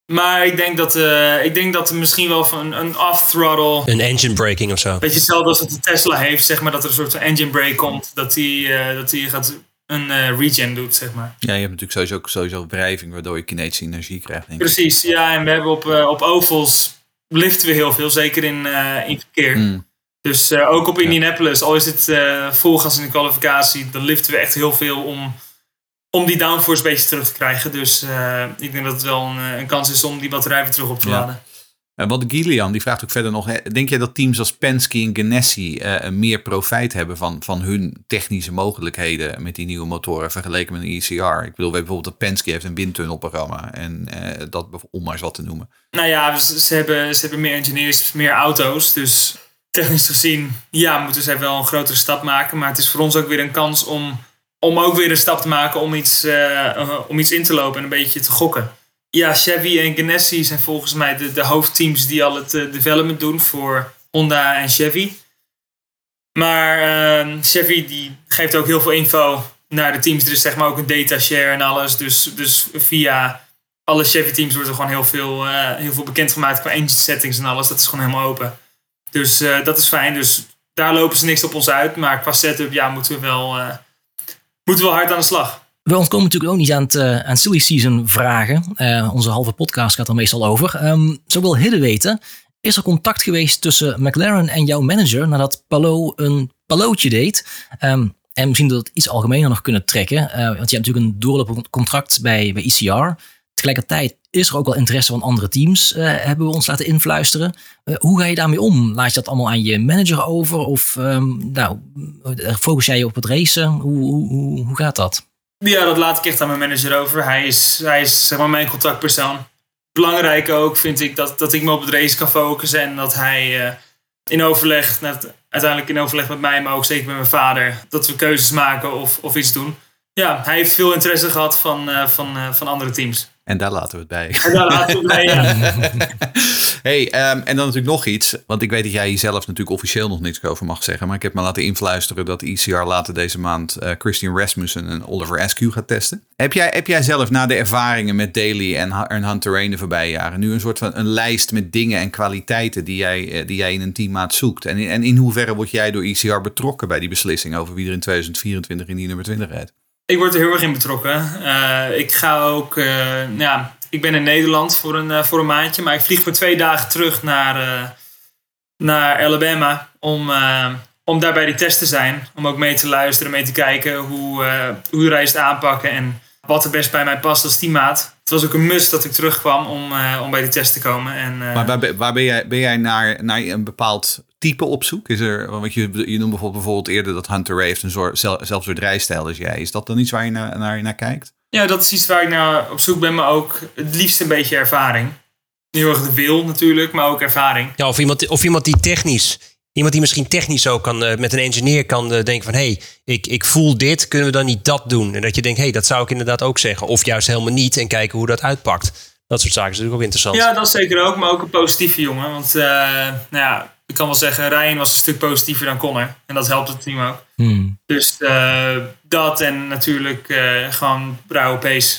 Maar ik denk dat, eh, ik denk dat er misschien wel van een off-throttle, Een engine braking of zo. beetje hetzelfde als wat de Tesla heeft, zeg maar, dat er een soort van engine brake komt, dat die, eh, dat die gaat een eh, regen doet, zeg maar. Ja, je hebt natuurlijk sowieso, ook sowieso wrijving, waardoor je kinetische energie krijgt. Denk ik. Precies, ja, en we hebben op, eh, op ovals liften we heel veel, zeker in, eh, in verkeer. Mm. Dus eh, ook op Indianapolis, al is het eh volgas in de kwalificatie, dan liften we echt heel veel om, om die downforce een beetje terug te krijgen. Dus eh, ik denk dat het wel een, eh, een kans is om die batterij weer terug op te Ja. laden. En wat Gillian, die vraagt ook verder nog. hè, Denk jij dat teams als Penske en Ganassi eh, meer profijt hebben van, van hun technische mogelijkheden met die nieuwe motoren vergeleken met een ECR? Ik bedoel, bijvoorbeeld dat Penske heeft een windtunnelprogramma. En dat om maar eens wat te noemen. Nou ja, ze, ze hebben, ze hebben meer engineers, meer auto's. Dus technisch gezien, ja, moeten zij wel een grotere stap maken. Maar het is voor ons ook weer een kans om, om ook weer een stap te maken om iets, eh, eh, om iets in te lopen en een beetje te gokken. Ja, Chevy en Ganassi zijn volgens mij de, de hoofdteams die al het eh, development doen voor Honda en Chevy. Maar Chevy die geeft ook heel veel info naar de teams. Er is zeg maar ook een data share en alles. Dus, dus via alle Chevy teams wordt er gewoon heel veel, heel veel bekendgemaakt qua engine settings en alles. Dat is gewoon helemaal open. Dus dat is fijn. Dus daar lopen ze niks op ons uit. Maar qua setup ja, moeten, we wel, moeten we hard aan de slag. We ontkomen natuurlijk ook niet aan, het, eh, aan silly season vragen. Eh, onze halve podcast gaat er meestal over. Ehm zo wil Hidde weten, is er contact geweest tussen McLaren en jouw manager nadat Palo een palootje deed? Ehm, en misschien dat we het iets algemener nog kunnen trekken. eh, want je hebt natuurlijk een doorlopend contract bij, bij ECR. Tegelijkertijd is er ook wel interesse van andere teams, eh, hebben we ons laten influisteren. Eh, hoe ga je daarmee om? Laat je dat allemaal aan je manager over? Of ehm, nou, eh, focus jij je op het racen? Hoe, hoe, hoe, hoe gaat dat? Ja, dat laat ik echt aan mijn manager over. Hij is, hij is zeg mijn contactpersoon. Belangrijk ook vind ik dat, dat ik me op het race kan focussen. En dat hij in overleg, uiteindelijk in overleg met mij, maar ook zeker met mijn vader, dat we keuzes maken of, of iets doen. Ja, hij heeft veel interesse gehad van, van, van andere teams. En daar laten we het bij. En daar laten we het bij, ja. hey, ehm, en dan natuurlijk nog iets. Want ik weet dat jij hier zelf natuurlijk officieel nog niks over mag zeggen. Maar ik heb me laten influisteren dat ECR later deze maand eh, Christian Rasmussen en Oliver Askew gaat testen. Heb jij, heb jij zelf na de ervaringen met Daly en, en Hunter Rain de voorbije jaren nu een soort van een lijst met dingen en kwaliteiten die jij, eh, die jij in een teammaat zoekt? En, in- en in hoeverre word jij door ECR betrokken bij die beslissing over wie er in 2024 in die nummer 20 rijdt? Ik word er heel erg in betrokken. Eh, ik ga ook, eh, ja, ik ben in Nederland voor een, eh, voor een maandje, maar ik vlieg voor twee dagen terug naar, naar Alabama om, om daar bij die test te zijn. Om ook mee te luisteren, mee te kijken hoe, hoe de reis het aanpakken en wat er best bij mij past als teammaat. Het was ook een must dat ik terugkwam om, eh, om bij die test te komen. En, eh, Maar waar, ben- waar ben jij, ben jij naar, naar een bepaald type op zoek? Is er, want je, je noemt bijvoorbeeld, bijvoorbeeld eerder dat Hunter Ray heeft een soort, zel- zelfs soort rijstijl als jij. Is dat dan iets waar je naar, naar, naar kijkt? Ja, dat is iets waar ik naar op zoek ben, maar ook het liefst een beetje ervaring. Heel erg de wil natuurlijk, maar ook ervaring. Ja, of, iemand, of iemand die technisch, iemand die misschien technisch ook kan, eh, met een engineer kan eh, denken van... hé, hey, ik, ik voel dit, kunnen we dan niet dat doen? En dat je denkt, hé, hey, dat zou ik inderdaad ook zeggen. Of juist helemaal niet en kijken hoe dat uitpakt. Dat soort zaken is natuurlijk ook interessant. Ja, dat zeker ook, maar ook een positieve jongen. Want eh, nou ja, ik kan wel zeggen, Ryan was een stuk positiever dan Connor. En dat helpt het team ook. Hmm. Dus eh, dat en natuurlijk eh, gewoon rauwe pace.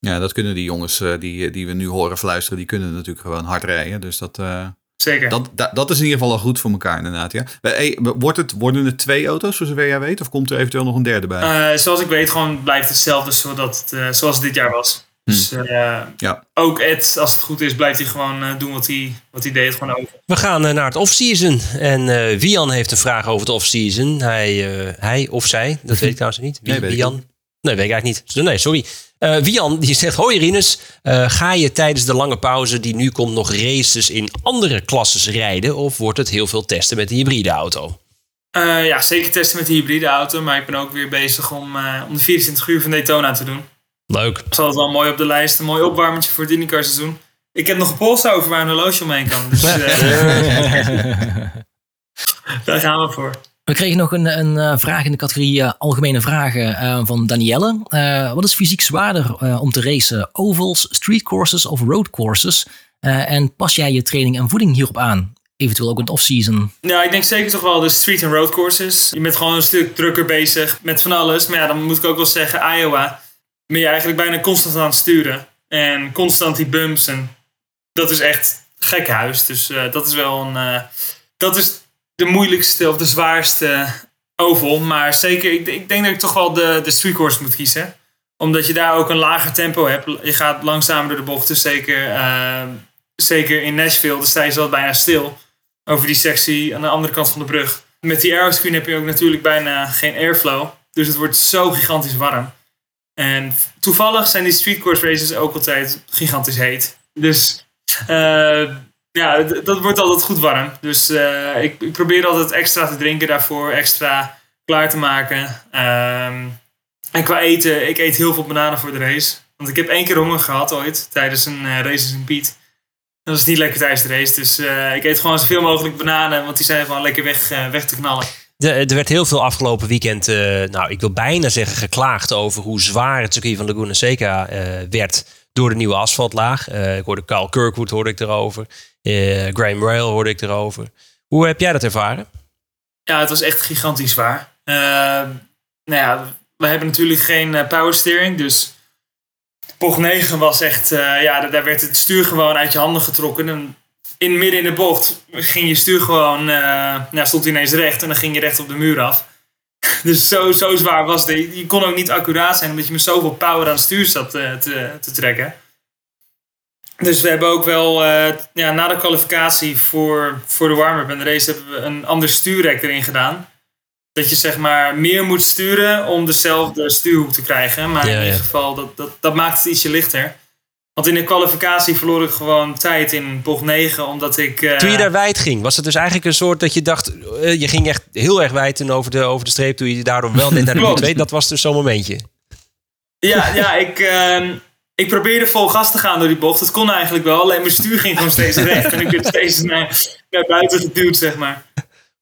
Ja, dat kunnen die jongens eh, die, die we nu horen fluisteren, die kunnen natuurlijk gewoon hard rijden. Dus dat, eh, Zeker. dat, dat, dat is in ieder geval al goed voor elkaar inderdaad. Ja. Hey, wordt het, worden het twee auto's, voor zover jij weet? Of komt er eventueel nog een derde bij? Eh, zoals ik weet, gewoon blijft hetzelfde zodat het, eh, zoals het dit jaar was. Dus eh, ja. ook Ed, als het goed is, blijft hij gewoon eh, doen wat hij, wat hij deed. Gewoon over. We gaan naar het off-season. En eh Wian heeft een vraag over het off-season. Hij, eh, hij of zij, dat weet ik trouwens niet. Wie, Nee, weet ik Wian? Nee, weet ik eigenlijk niet. Nee, sorry. Eh Wian die zegt, hoi Rinus, eh, ga je tijdens de lange pauze die nu komt nog races in andere klasses rijden? Of wordt het heel veel testen met de hybride auto? Eh, ja, zeker testen met de hybride auto. Maar ik ben ook weer bezig om, eh, om de 24 uur van Daytona te doen. Leuk. Dat is altijd wel mooi op de lijst. Een mooi opwarmertje voor het IndyCar seizoen. Ik heb nog een pols over waar een horloge omheen kan. Dus eh, daar gaan we voor. We kregen nog een, een eh, vraag in de categorie eh, algemene vragen eh, van Danielle. Wat is fysiek zwaarder om te racen? Ovals, street courses of road courses? En pas jij je training en voeding hierop aan? Eventueel ook in het off-season. Ja, ik denk zeker toch wel de street en road courses. Je bent gewoon een stuk drukker bezig met van alles. Maar ja, dan moet ik ook wel zeggen, Iowa ben je eigenlijk bijna constant aan het sturen. En constant die bumps. En dat is echt gekhuis. Dus dat is wel een... dat is de moeilijkste of de zwaarste oval. Maar zeker, ik, ik denk dat ik toch wel de, de street moet kiezen. Omdat je daar ook een lager tempo hebt. Je gaat langzamer door de bochten. Zeker, eh, zeker in Nashville, daar sta je zo bijna stil over die sectie aan de andere kant van de brug. Met die aeroscreen heb je ook natuurlijk bijna geen airflow. Dus het wordt zo gigantisch warm. En toevallig zijn die street course races ook altijd gigantisch heet. Dus eh, ja, dat wordt altijd goed warm. Dus eh, ik, ik probeer altijd extra te drinken daarvoor, extra klaar te maken. Ehm, en qua eten, ik eet heel veel bananen voor de race. Want ik heb één keer honger gehad ooit, tijdens een eh, race in Piet. Dat is niet lekker tijdens de race. Dus eh, ik eet gewoon zoveel mogelijk bananen, want die zijn gewoon lekker weg, weg te knallen. Er werd heel veel afgelopen weekend, nou ik wil bijna zeggen geklaagd over hoe zwaar het circuit van Laguna Seca werd door de nieuwe asfaltlaag. Ik hoorde Carl Kirkwood hoorde ik erover. Eh Graham Rail hoorde ik erover. Hoe heb jij dat ervaren? Ja, het was echt gigantisch zwaar. Eh, nou ja, we hebben natuurlijk geen eh, power steering, dus bocht 9 was echt, eh, ja, daar- werd het stuur gewoon uit je handen getrokken. En in midden in de bocht ging je stuur gewoon, eh nou, stond hij ineens recht en dan ging je recht op de muur af. Dus zo, zo zwaar was het. Je kon ook niet accuraat zijn omdat je met zoveel power aan het stuur zat te, te trekken. Dus we hebben ook wel, eh, ja, na de kwalificatie voor, voor de warm-up en de race hebben we een ander stuurrek erin gedaan. Dat je zeg maar meer moet sturen om dezelfde stuurhoek te krijgen. Maar Ja, in ja. ieder geval, dat, dat, dat maakt het ietsje lichter. Want in de kwalificatie verloor ik gewoon tijd in bocht 9, omdat ik... eh, Toen je daar wijd ging, was het dus eigenlijk een soort dat je dacht, eh, je ging echt heel erg wijd en over de, over de streep, toen je daardoor wel net naar de 2. Dat was dus zo'n momentje. Ja, ja ik, ehm, ik probeerde vol gas te gaan door die bocht. Het kon eigenlijk wel, alleen mijn stuur ging gewoon steeds recht. En ik werd steeds naar, naar buiten geduwd, zeg maar.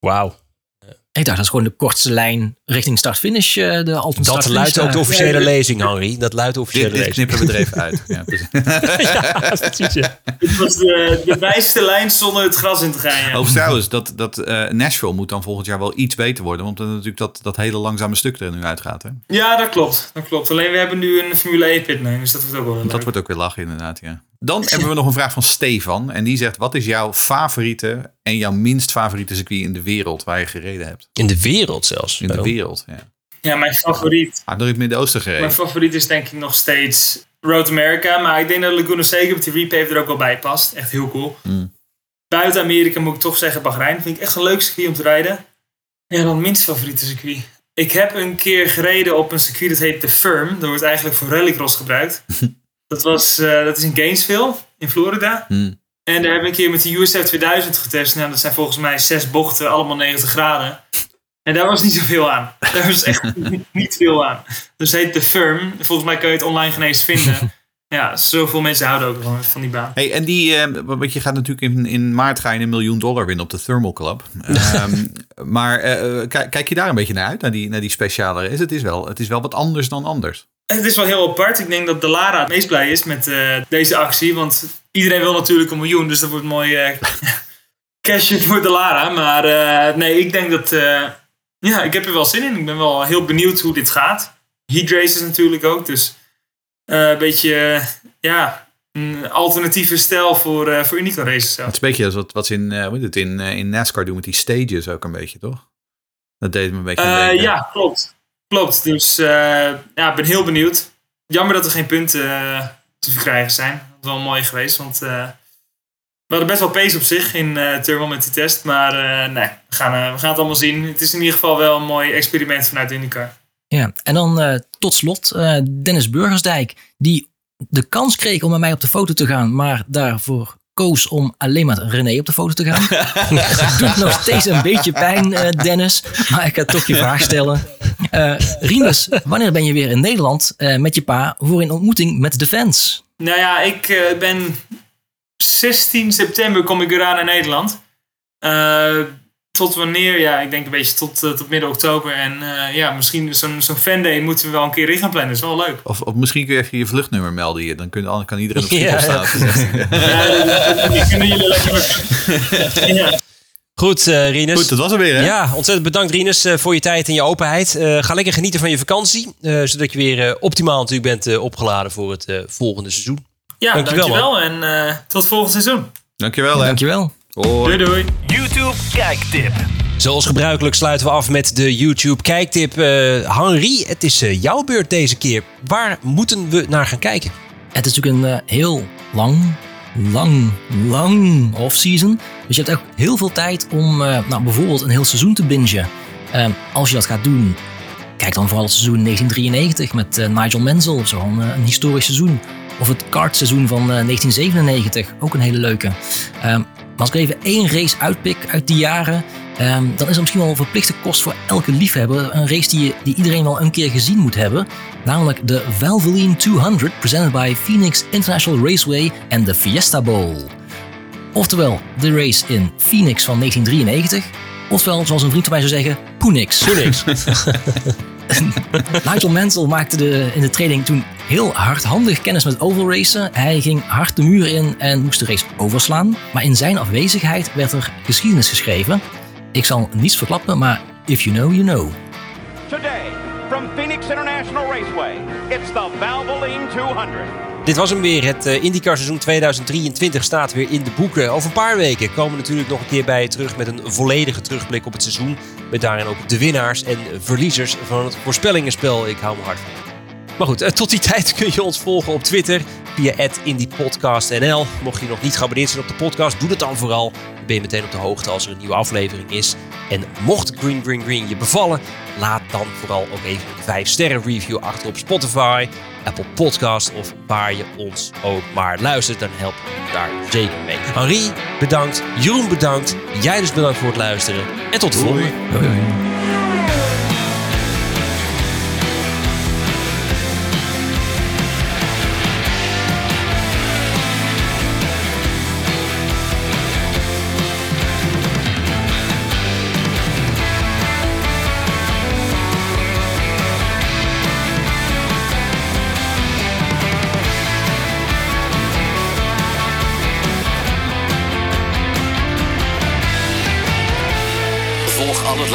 Wauw. Ik dacht, dat is gewoon de kortste lijn richting start-finish. eh, de Dat luidt ook de officiële Ja, lezing, Henry. Dat luidt de Dit, officiële dit lezing. knippen we er even uit. Ja, precies. ja, precies, ja. Het was de, de wijste lijn zonder het gras in te gaan. Ja. Overigens trouwens, dat, dat eh, Nashville moet dan volgend jaar wel iets beter worden. Want dan natuurlijk dat, dat hele langzame stuk er nu uitgaat. Hè? Ja, dat klopt. Dat klopt. Alleen we hebben nu een Formule 1 pitlane, dus dat wordt ook wel Dat wordt ook weer lachen inderdaad, ja. Dan hebben we nog een vraag van Stefan. En die zegt, wat is jouw favoriete en jouw minst favoriete circuit in de wereld waar je gereden hebt? In de wereld zelfs. In de wereld, ja. Ja, mijn favoriet. Ah, nog in het Midden-Oosten Mijn gereden. favoriet is denk ik nog steeds Road America. Maar ik denk dat Laguna Seca op die repave er ook wel bij past. Echt heel cool. Mm. Buiten Amerika moet ik toch zeggen Bahrein. Vind ik echt een leuk circuit om te rijden. Ja, dan minst favoriete circuit. Ik heb een keer gereden op een circuit dat heet The Firm. Dat wordt eigenlijk voor rallycross gebruikt. Dat, was, eh, dat is in Gainesville, in Florida. Hmm. En daar heb ik een keer met de USF 2000 getest. Nou, dat zijn volgens mij zes bochten, allemaal 90 graden. En daar was niet zoveel aan. Daar was echt niet, niet veel aan. Dus het heet The Firm. Volgens mij kun je het online geen eens vinden. Ja, zoveel mensen houden ook van, van die baan. Hey, en die, eh, want je gaat natuurlijk in, in maart ga je een miljoen dollar winnen op de Thermal Club. Ehm, maar eh, kijk, kijk je daar een beetje naar uit, naar die, naar die speciale race? Het is, wel, het is wel wat anders dan anders. Het is wel heel apart. Ik denk dat de Lara het meest blij is met eh, deze actie. Want iedereen wil natuurlijk een miljoen. Dus dat wordt mooi cashje voor de Lara. Maar nee, ik denk dat... ja, ik heb er wel zin in. Ik ben wel heel benieuwd hoe dit gaat. Heat races natuurlijk ook. Dus een beetje... eh, ja, een alternatieve stijl voor, eh voor Unico races zelf. Het is een beetje als wat, wat ze in, eh, hoe heet het, in, eh, in NASCAR doen met die stages ook een beetje, toch? Dat deed me een beetje Eh, denken. ja, klopt. Klopt. Dus eh, ja, ik ben heel benieuwd. Jammer dat er geen punten eh, te verkrijgen zijn. Dat was wel mooi geweest, want eh, we hadden best wel pace op zich in eh Thermal met die test. Maar eh, nee, we gaan, eh, we gaan het allemaal zien. Het is in ieder geval wel een mooi experiment vanuit IndyCar. Ja, en dan eh, tot slot eh, Dennis Burgersdijk, die de kans kreeg om met mij op de foto te gaan, maar daarvoor koos om alleen met René op de foto te gaan. Doet nog steeds een beetje pijn, eh, Dennis, maar ik ga toch je vraag stellen. Eh Rinus, wanneer ben je weer in Nederland eh, met je pa voor een ontmoeting met de fans? Nou ja, ik eh, ben 16 september kom ik weer aan in Nederland. Tot wanneer? Ja, ik denk een beetje tot, eh, tot midden oktober. En eh, ja, misschien zo'n zo'n fanday moeten we wel een keer in gaan plannen. Dat is wel leuk. Of, of misschien kun je even je vluchtnummer melden hier. Dan kun, kan iedereen op Schiphol Ja, staan. op de 16e. Ja, dat kunnen jullie lekker ja. Goed, eh Rinus. Goed, dat was er weer, hè? Ja, ontzettend bedankt Rinus eh, voor je tijd en je openheid. Eh, ga lekker genieten van je vakantie. eh, zodat je weer optimaal natuurlijk bent eh, opgeladen voor het eh, volgende seizoen. Ja, Dankjewel, dankjewel. en eh, tot volgend seizoen. Dankjewel, hè. Dankjewel. Hoi. Doei doei. YouTube kijktip. Zoals gebruikelijk sluiten we af met de YouTube kijktip. Eh Henri, het is eh, jouw beurt deze keer. Waar moeten we naar gaan kijken? Het is natuurlijk een eh, heel lang, lang, lang off-season. Dus je hebt echt heel veel tijd om eh, nou, bijvoorbeeld een heel seizoen te bingen. Ehm, als je dat gaat doen, kijk dan vooral het seizoen 1993 met Nigel Mansell. Zo'n eh, een historisch seizoen. Of het kartseizoen van eh, 1997, ook een hele leuke. Maar als ik even één race uitpik uit die jaren, ehm, dan is er misschien wel een verplichte kost voor elke liefhebber. Een race die, je- die iedereen wel een keer gezien moet hebben. Namelijk de Valvoline 200, presented by Phoenix International Raceway en de Fiesta Bowl. Oftewel, de race in Phoenix van 1993. Oftewel, zoals een vriend van mij zou zeggen, Poenix. Phoenix. Nigel Mansell maakte de, in de training toen heel hardhandig kennis met oval racen. Hij ging hard de muur in en moest de race overslaan. Maar in zijn afwezigheid werd er geschiedenis geschreven. Ik zal niets verklappen, maar if you know, you know. Today, from Phoenix International Raceway, it's the Valvoline 200. Dit was hem weer. Het eh, IndyCar seizoen 2023 staat weer in de boeken. Over een paar weken komen we natuurlijk nog een keer bij je terug met een volledige terugblik op het seizoen. Met daarin ook de winnaars en verliezers van het voorspellingenspel. Ik hou me hard van. Maar goed, eh, tot die tijd kun je ons volgen op Twitter via @indypodcastnl. Mocht je nog niet geabonneerd zijn op de podcast, doe dat dan vooral. Dan ben je meteen op de hoogte als er een nieuwe aflevering is. En mocht Green Green Green je bevallen, laat dan vooral ook even een 5 sterren review achter op Spotify, Apple Podcast of waar je ons ook maar luistert. Dan help je daar zeker mee. Henri, bedankt. Jeroen, bedankt. Jij dus bedankt voor het luisteren. En tot de volgende. Volg